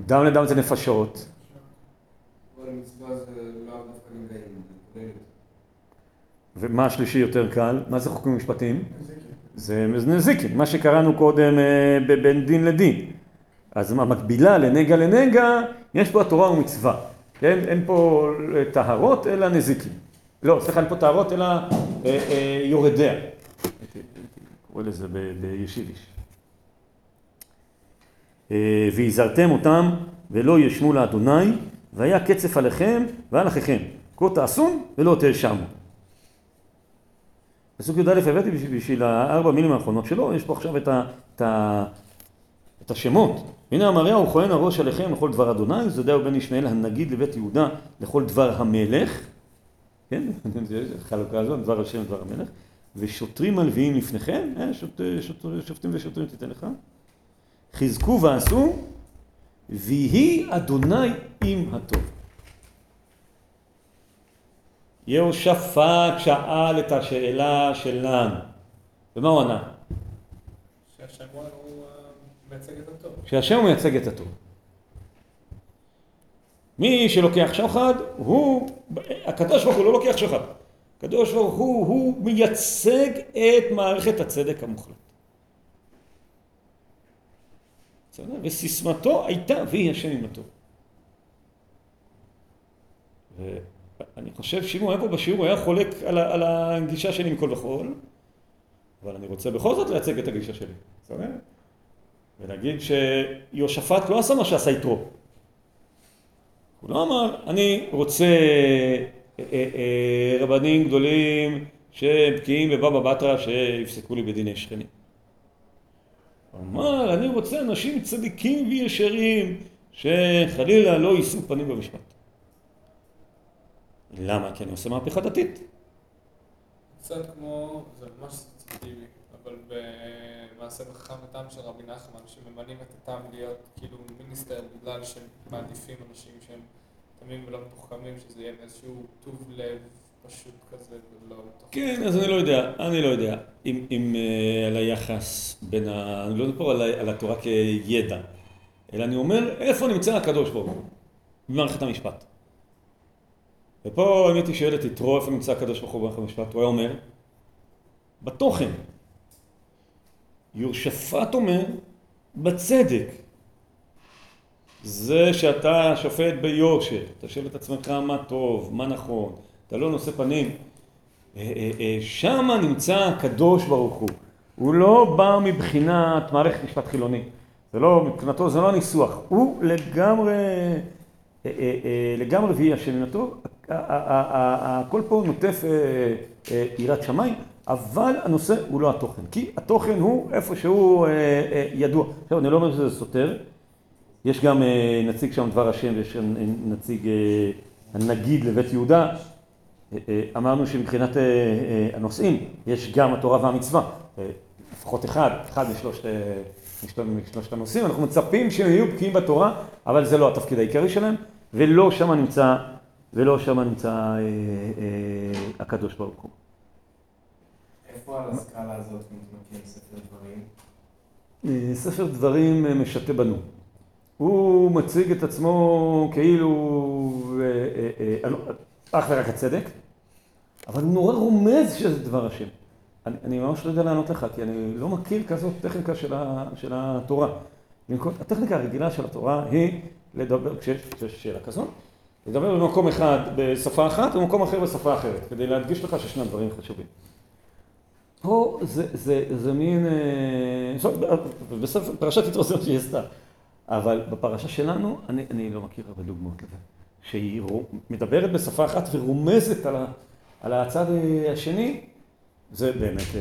דם לדם זה נפשות ומה השלישי יותר קל? מה זה חוקים ומשפטים? זה נזיקין, מה שקראנו קודם אה, בין דין לדין. אז המקבילה לנגע לנגע, יש פה התורה ומצווה. כן? אין פה טהרות אלא נזיקין. לא, סליחה, אין פה טהרות אלא אה, אה, יורדיה. קורא לזה בישיביש. והזהרתם אותם ולא ישמו לאדוני, והיה קצף עליכם ועל אחיכם. כה תעשון ולא תאשמו. פסוק י"א הבאתי בשביל הארבע מילים האחרונות שלו, יש פה עכשיו את, ה, את, ה, את השמות. הנה אמריה וכהן הראש עליכם לכל דבר אדוני, זדהו בן ישמעאל הנגיד לבית יהודה לכל דבר המלך, כן, חלוקה הזאת, דבר השם ודבר המלך, ושוטרים הלוויים לפניכם, אה, שוט, שוט, שופטים ושוטרים תיתן לך, חזקו ועשו, ויהי אדוני עם הטוב. יהושפט שאל את השאלה שלנו, ומה הוא ענה?
שהשם הוא מייצג את הטוב.
שהשם הוא מייצג את הטוב. מי שלוקח שוחד, הוא, הקדוש ברוך הוא לא לוקח שוחד. הקדוש ברוך הוא, הוא מייצג את מערכת הצדק המוחלט. וסיסמתו הייתה ויהי השם עם הטוב. אני חושב שאם הוא היה פה בשיעור הוא היה חולק על, על הגישה שלי מכל וכל, אבל אני רוצה בכל זאת לייצג את הגישה שלי, בסדר? ולהגיד שיהושפט לא עשה מה שעשה יתרו. הוא לא אמר, אני רוצה אה, אה, אה, רבנים גדולים שבקיאים בבבא בתרא שיפסקו לי בדיני שכנים. הוא אמר, אני רוצה אנשים צדיקים וישרים שחלילה לא יישאו פנים במשפט. למה? כי אני עושה מהפכה דתית.
קצת כמו, זה ממש ספציפיבי, אבל במעשה בחכם התם של רבי נחמן, שממנים את התם להיות כאילו מיניסטר בגלל שהם מעדיפים אנשים שהם תמים ולא מתוחכמים, שזה יהיה איזשהו טוב לב פשוט כזה ולא מתוחכם.
כן, אז אני לא יודע, אני לא יודע אם, אם uh, על היחס בין ה... אני לא מדבר על, על התורה כידע, אלא אני אומר איפה נמצא הקדוש ברוך הוא במערכת המשפט. ופה אם הייתי שואל את יתרו איפה נמצא הקדוש ברוך הוא במערכת המשפט, הוא היה אומר, בתוכן. יהושפט אומר, בצדק. זה שאתה שופט ביושר, אתה שואל את עצמך מה טוב, מה נכון, אתה לא נושא פנים. אה, אה, אה, שם נמצא הקדוש ברוך הוא. הוא לא בא מבחינת מערכת משפט חילוני. זה לא, מבחינתו זה לא הניסוח. הוא לגמרי, לגמרי ויהי השם מן הטוב. הכל פה נוטף יראת שמיים, אבל הנושא הוא לא התוכן. כי התוכן הוא איפה שהוא ידוע. עכשיו, אני לא אומר שזה סותר. יש גם נציג שם דבר השם ויש נציג הנגיד לבית יהודה. אמרנו שמבחינת הנושאים יש גם התורה והמצווה, לפחות אחד, אחד משלושת, משלושת הנושאים, אנחנו מצפים שהם יהיו בקיאים בתורה, אבל זה לא התפקיד העיקרי שלהם, ולא שם נמצא ולא שם נמצא אה, אה, הקדוש ברוך הוא.
איפה על הסקאלה הזאת מתמקם ספר דברים?
אה, ספר דברים אה, משתה בנו. הוא מציג את עצמו כאילו אה, אה, אה, אך ורק הצדק, אבל הוא נורא רומז שזה דבר השם. אני, אני ממש לא יודע לענות לך, כי אני לא מכיר כזאת טכניקה של, ה, של התורה. הטכניקה הרגילה של התורה היא לדבר, כשיש שאלה כזאת, לדבר במקום אחד בשפה אחת ובמקום אחר בשפה אחרת, כדי להדגיש לך ששני הדברים חשובים. פה זה, זה, זה מין, אה, בסוף פרשת יתרו זה שהיא עשתה, אבל בפרשה שלנו אני, אני לא מכיר הרבה דוגמאות לזה, שהיא מדברת בשפה אחת ורומזת על, ה, על הצד השני, זה באמת אה,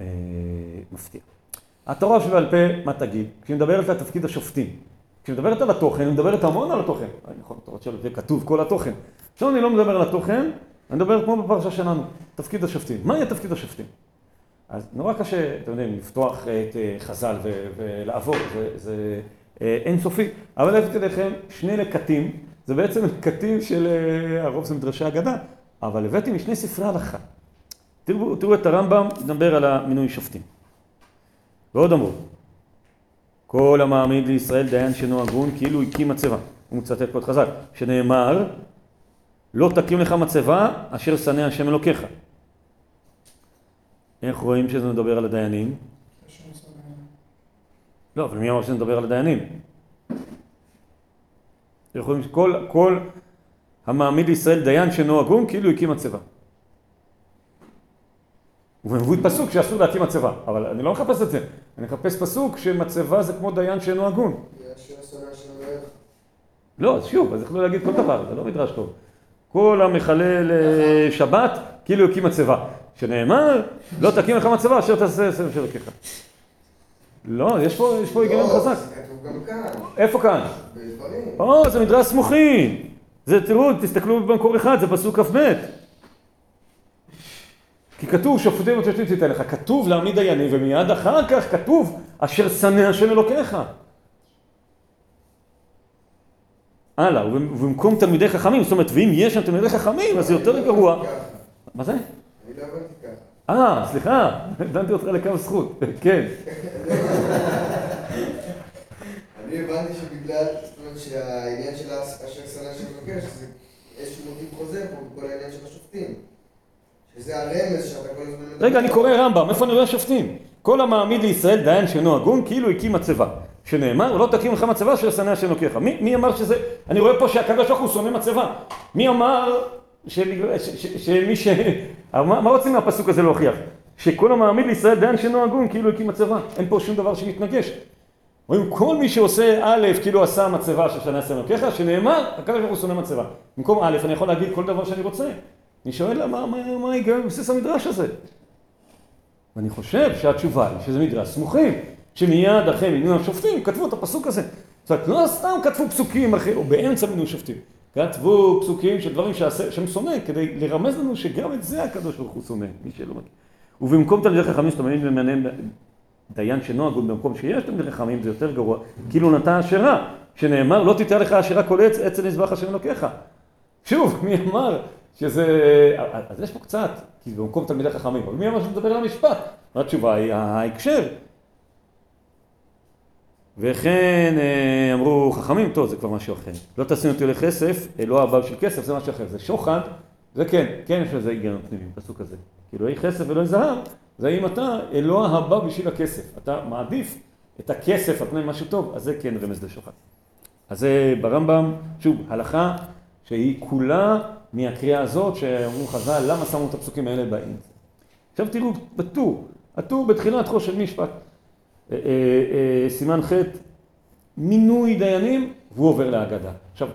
אה, מפתיע. התורה שבעל פה, מה תגיד? כשהיא מדברת על תפקיד השופטים, כשהיא מדברת על התוכן, היא מדברת המון על התוכן. אה, נכון, התורה שבעל פה כתוב כל התוכן. עכשיו אני לא מדבר על התוכן, אני מדבר כמו בפרשה שלנו, תפקיד השופטים. מה יהיה תפקיד השופטים? אז נורא קשה, אתם יודעים, לפתוח את אה, חז"ל ו- ולעבור, זה, זה אה, אינסופי. אבל הבאתי לכם שני לקטים, זה בעצם לקטים של, אה, הרוב זה מדרשי אגדה, אבל הבאתי משני ספרי הלכה. תראו, תראו את הרמב"ם, מדבר על המינוי שופטים. ועוד אמרו, כל המעמיד לישראל דיין שאינו הגון כאילו הקים מצבה. הוא מצטט פה את חז"ל, שנאמר, לא תקים לך מצבה אשר שנא השם אלוקיך. איך רואים שזה מדבר על הדיינים? לא, אבל מי אמר שזה מדבר על הדיינים? איך רואים שכל כל המעמיד לישראל דיין שאינו הגון כאילו הקים מצבה. ומביא פסוק שאסור להקים מצבה, אבל אני לא מחפש את זה, אני מחפש פסוק שמצבה זה כמו דיין שאינו הגון. לא, אז שוב, אז יכלו להגיד כל דבר, זה לא מדרש טוב. כל המחלל אה, שבת, כאילו הקים מצבה. שנאמר, לא תקים לך מצבה אשר תעשה סבב של אלוקיך. לא, יש פה, יש פה היגיון
לא,
חזק. איפה כאן? או, זה מדרש סמוכין. זה, תראו, תסתכלו במקור אחד, זה פסוק כ"ב. כי כתוב, שופטים ותשתית תיתן לך. כתוב להעמיד דיינים, ומיד אחר כך כתוב, אשר שנא השם אלוקיך. הלאה, ובמ- ובמקום תלמידי חכמים, זאת אומרת, ואם יש שם תלמידי חכמים, אז זה יותר גרוע. מה זה?
אני לא הבנתי ככה.
אה, סליחה, הבנתי אותך לקו זכות, כן.
אני הבנתי שבגלל, זאת אומרת שהעניין של אשר שנא של אלוקיך, שזה איזשהו מוטיב חוזר פה בכל העניין של השופטים.
רגע, אני קורא רמב"ם, איפה אני רואה שופטים? כל המעמיד לישראל דיין שאינו הגון, כאילו הקים מצבה. שנאמר, לא תקים לך מצבה אשר שנא השם אלוקיך. מי, מי אמר שזה... אני רואה פה שהקדוש ברוך הוא שונא מצבה. מי אמר שמי ש... מה, מה רוצים מהפסוק הזה להוכיח? שכל המעמיד לישראל דיין שאינו הגון, כאילו הקים מצבה. אין פה שום דבר שמתנגש. רואים, כל מי שעושה א', כאילו עשה מצבה של שנה עשרה אלוקיך, שנאמר, הקדוש ברוך הוא שונא מצבה. במקום א', אני יכול להגיד כל דבר שאני רוצה. אני שואל, מה, מה, ההיגיון בבסיס המדרש הזה? ואני חושב שהתשובה היא שזה מדרש סמוכים, שמיד אחרי מינוי השופטים כתבו את הפסוק הזה. זאת אומרת, לא סתם כתבו פסוקים אחרי, או באמצע מינוי שופטים. כתבו פסוקים של דברים שהשם שונא, כדי לרמז לנו שגם את זה הקדוש ברוך הוא שונא, מי שלא מכיר. ובמקום תלמידי חכמים שאתה מבין ומעניין דיין שאינו הגון במקום שיש תלמידי חכמים זה יותר גרוע, כאילו נתן אשרה, שנאמר לא תיתן לך אשרה כל עץ, עץ נזבח השם אלוקיך. שוב, מי אמר שזה... אז יש פה קצת, כי זה במקום תלמידי חכמים, אבל מי אמר שזה מדבר על המשפט? התשובה היא ההקשר. וכן אה, אמרו חכמים, טוב, זה כבר משהו אחר. לא תשים אותי לכסף, אה, לא הבעל של כסף, זה משהו אחר. זה שוחד, זה כן, כן יש לזה היגיון פנימי, בפסוק הזה. כאילו, אי כסף ולא זהב, זה אם אתה אלוה הבא בשביל הכסף. אתה מעדיף את הכסף על פני משהו טוב, אז זה כן רמז לשוחד. אז זה ברמב"ם, שוב, הלכה שהיא כולה מהקריאה הזאת, שאמרו חז"ל, למה שמו את הפסוקים האלה באמצע. עכשיו תראו, בטור, הטור בתחילת חוש של משפט, אה, אה, אה, סימן ח', מינוי דיינים, והוא עובר להגדה. עכשיו,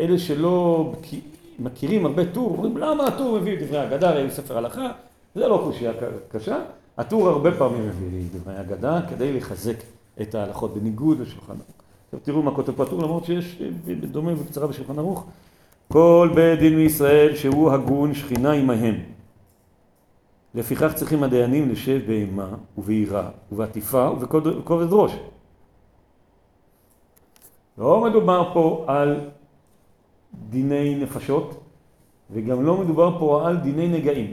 אלה שלא מכירים הרבה טור, אומרים, למה הטור מביא את דברי ההגדה, הרי הוא ספר הלכה, זה לא קושייה קשה. הטור הרבה פעמים מביא דברי ההגדה כדי לחזק את ההלכות, בניגוד לשולחן ערוך. עכשיו תראו מה כותב פה הטור, למרות שיש דומה וקצרה בשולחן ערוך. כל בית דין מישראל שהוא הגון שכינה עמהם. לפיכך צריכים הדיינים לשב באימה וביראה ובעטיפה ובכובד ראש. לא מדובר פה על דיני נפשות, וגם לא מדובר פה על דיני נגעים.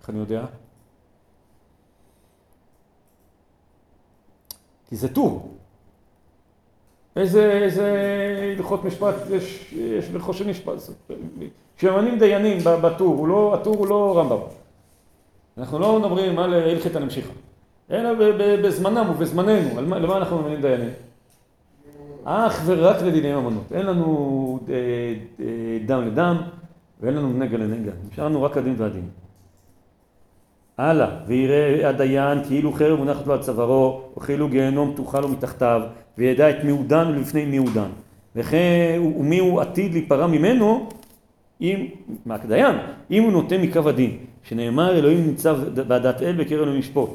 איך אני יודע? כי זה טור. איזה, איזה הלכות משפט יש, של משפט? כשממנים דיינים בטור, לא, הטור הוא לא רמב"ם. אנחנו לא מדברים על הלכת הנמשיכה, אלא בזמנם ובזמננו, למה אנחנו ממנים דיינים? אך ורק לדיני ממונות. אין לנו אה, אה, דם לדם ואין לנו נגע לנגע. נשאר לנו רק הדין והדין. הלאה, ויראה הדיין כאילו חרב מונחת לו על צווארו, וכאילו גיהנום תוכל לו מתחתיו, וידע את מיעודן ולפני מיעודן. וכן, ומי הוא עתיד להיפרע ממנו, אם, מה כדיין, אם הוא נוטה מקו הדין, שנאמר אלוהים נמצא בעדת אל בקרב אלוהים ישפוט.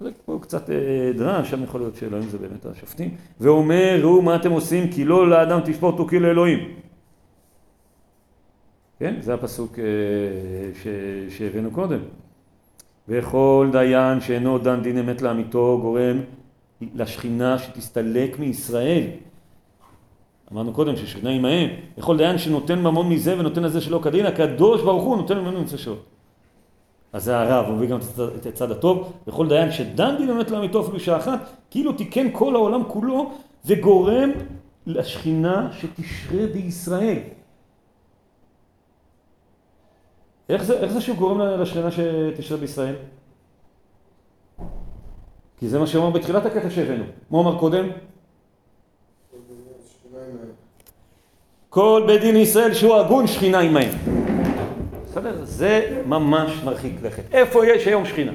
זה פה קצת אה, דרש, שם יכול להיות שאלוהים זה באמת השופטים, ואומר, ראו מה אתם עושים, כי לא לאדם תשפוט וכי לאלוהים. כן, זה הפסוק אה, שהבאנו קודם. וכל דיין שאינו דן דין אמת לאמיתו גורם לשכינה שתסתלק מישראל. אמרנו קודם ששכינה עמהם. וכל דיין שנותן ממון מזה ונותן לזה שלא כדין, הקדוש ברוך הוא נותן ממנו שלו. אז זה הרב, הוא מביא גם את הצד הטוב, וכל דיין שדן דין אמת לאמיתו אפילו שעה אחת, כאילו תיקן כל העולם כולו וגורם לשכינה שתשרה בישראל. איך זה, איך זה שהוא גורם לשכינה שתשרה בישראל? כי זה מה שאומר בתחילת הקטע שהבאנו. מה הוא אמר קודם? כל בית דין ישראל שהוא הגון שכינה עמהם. בסדר? זה ממש מרחיק לכת. איפה יש היום שכינה?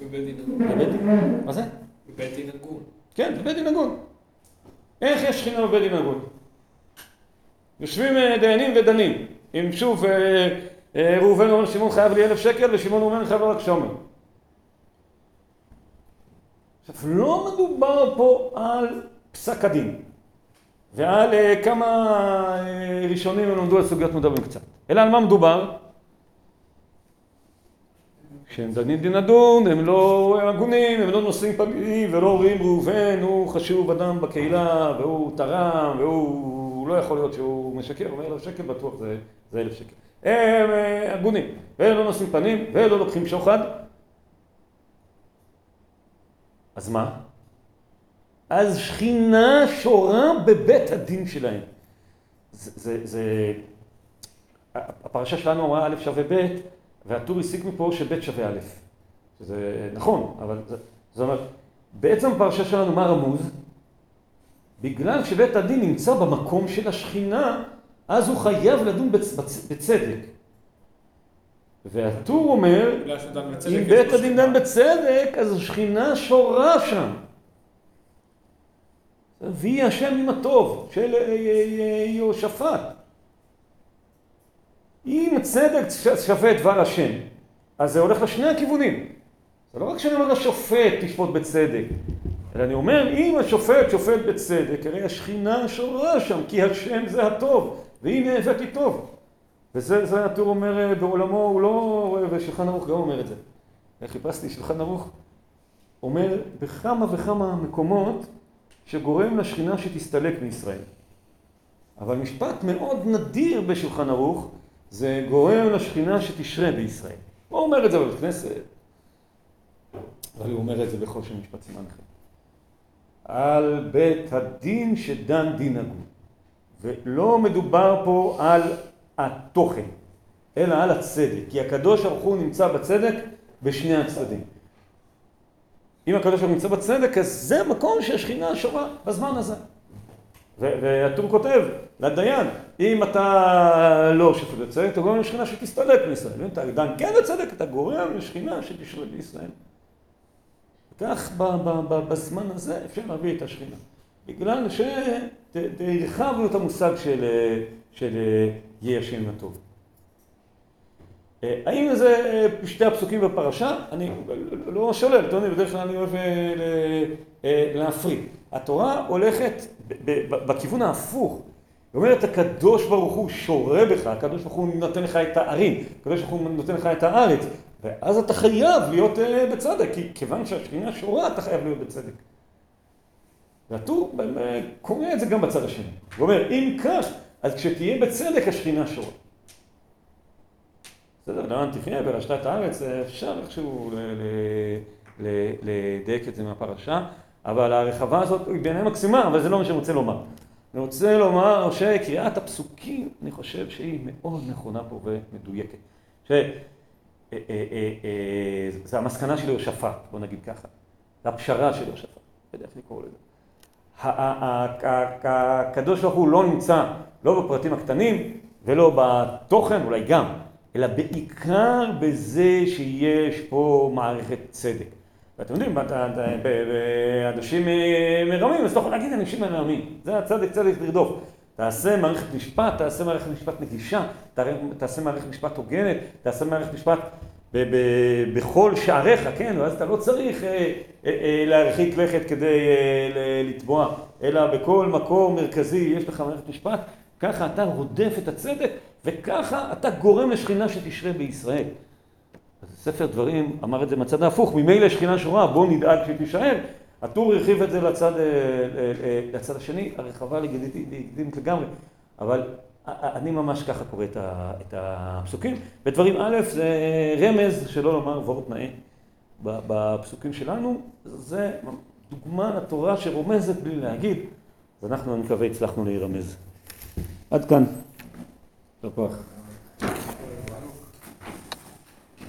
בבית דין הגון.
מה זה?
בבית דין הגון.
כן, בבית דין הגון. איך יש שכינה בבית דין הגון? יושבים אה, דיינים ודנים. אם שוב אה, אה, ראובן אומר שמעון חייב לי אלף שקל ושמעון אומר חייב לו רק שומר. עכשיו לא מדובר פה על פסק הדין ועל כמה ראשונים הם למדו על סוגיות מדברים קצת, אלא על מה מדובר? כשהם דנים דין הדון, הם לא הגונים, הם לא נושאים פגעים ולא אומרים ראובן הוא חשוב אדם בקהילה והוא תרם והוא לא יכול להיות שהוא משקר, אומר אלף שקל בטוח זה, זה אלף שקל. הם הגונים, והם לא נושאים פנים והם לא לוקחים שוחד. אז מה? אז שכינה שורה בבית הדין שלהם. זה, זה, זה... הפרשה שלנו אמרה א' שווה ב', והטור הסיק מפה שב' שווה א'. זה נכון, אבל זה, זאת אומרת, בעצם הפרשה שלנו מה רמוז? בגלל שבית הדין נמצא במקום של השכינה, אז הוא חייב לדון בצ, בצ, בצדק. והטור אומר, אם בית הדין דן בצדק, אז השכינה שורה שם. והיא השם עם הטוב של יהושפט. אם צדק שווה דבר השם, אז זה הולך לשני הכיוונים. זה לא רק שאני אומר לשופט תשפוט בצדק, אלא אני אומר אם השופט שופט בצדק, הרי השכינה שורה שם, כי השם זה הטוב, והנה הבאתי טוב. וזה הטור אומר בעולמו, הוא לא, ושולחן ערוך גם אומר את זה. חיפשתי שולחן ערוך, אומר בכמה וכמה מקומות שגורם לשכינה שתסתלק מישראל. אבל משפט מאוד נדיר בשולחן ערוך, זה גורם לשכינה שתשרה בישראל. הוא אומר את זה בבית כנסת, אבל הוא אומר את זה בכל שם משפט סימן אחר. על בית הדין שדן דין הגון. ולא מדובר פה על התוכן, אלא על הצדק. כי הקדוש ברוך הוא נמצא בצדק בשני הצדדים. אם הקדוש ברוך הוא נמצא בצדק, אז זה מקום שהשכינה שורה בזמן הזה. והטור כותב לדיין, אם אתה לא שופט בצדק, אתה גורם לשכינה שתסתלק מישראל. אם אתה דן כן בצדק, אתה גורם לשכינה שתשרה בישראל. כך בזמן הזה אפשר להביא את השכינה. בגלל שהרחבנו את המושג של, של יהיה השם הטוב. האם זה שתי הפסוקים בפרשה? אני לא שולל, אתה יודע, בדרך כלל אני אוהב להפריד. התורה הולכת בכיוון ההפוך. היא אומרת, הקדוש ברוך הוא שורה בך, הקדוש ברוך הוא נותן לך את הערים, הקדוש ברוך הוא נותן לך את הארץ, ואז אתה חייב להיות בצדק, כי כיוון שהשכינה שורה, אתה חייב להיות בצדק. והטור קורא את זה גם בצד השני. הוא אומר, אם כך, אז כשתהיה בצדק השכינה שורה. בסדר, למען תחיה וירשת את הארץ, אפשר איכשהו לדייק את זה מהפרשה, אבל הרחבה הזאת היא בעיניי מקסימה, אבל זה לא מה שאני רוצה לומר. אני רוצה לומר שקריאת הפסוקים, אני חושב שהיא מאוד נכונה פה ומדויקת. ש... אה, אה, אה, אה, זה המסקנה של יהושפט, בוא נגיד ככה. זה הפשרה של יהושפט, לא יודע איך לקרוא לזה. הקדוש ברוך הוא לא נמצא לא בפרטים הקטנים ולא בתוכן, אולי גם, אלא בעיקר בזה שיש פה מערכת צדק. ואתם יודעים, אנשים אה, מרמים, אז אתה יכול להגיד אנשים מרמים. זה הצדק צדק לרדוף. תעשה מערכת משפט, תעשה מערכת משפט נגישה, תעשה- מערכת משפט הוגנת, תעשה מערכת משפט בכל שעריך, כן? ואז אתה לא צריך אה, אה, אה, להרחיק לכת כדי אה, לתבוע, אלא בכל מקום מרכזי יש לך מערכת משפט, ככה אתה רודף את הצדק, וככה אתה גורם לשכינה שתשרה בישראל. אז ספר דברים אמר את זה מהצד ההפוך, ממילא שכינה שורה, בואו נדאג שהיא תישאר. הטור הרחיב את זה לצד, אה, אה, אה, לצד השני, הרחבה לגיטימית לגמרי, אבל אני ממש ככה קורא את ה- את הפסוקים. ודברים א', זה רמז, שלא לומר וורט נאה, בפסוקים שלנו, זה דוגמה לתורה שרומזת בלי להגיד, אז אנחנו, אני מקווה, הצלחנו להירמז. עד כאן. יישר כוח.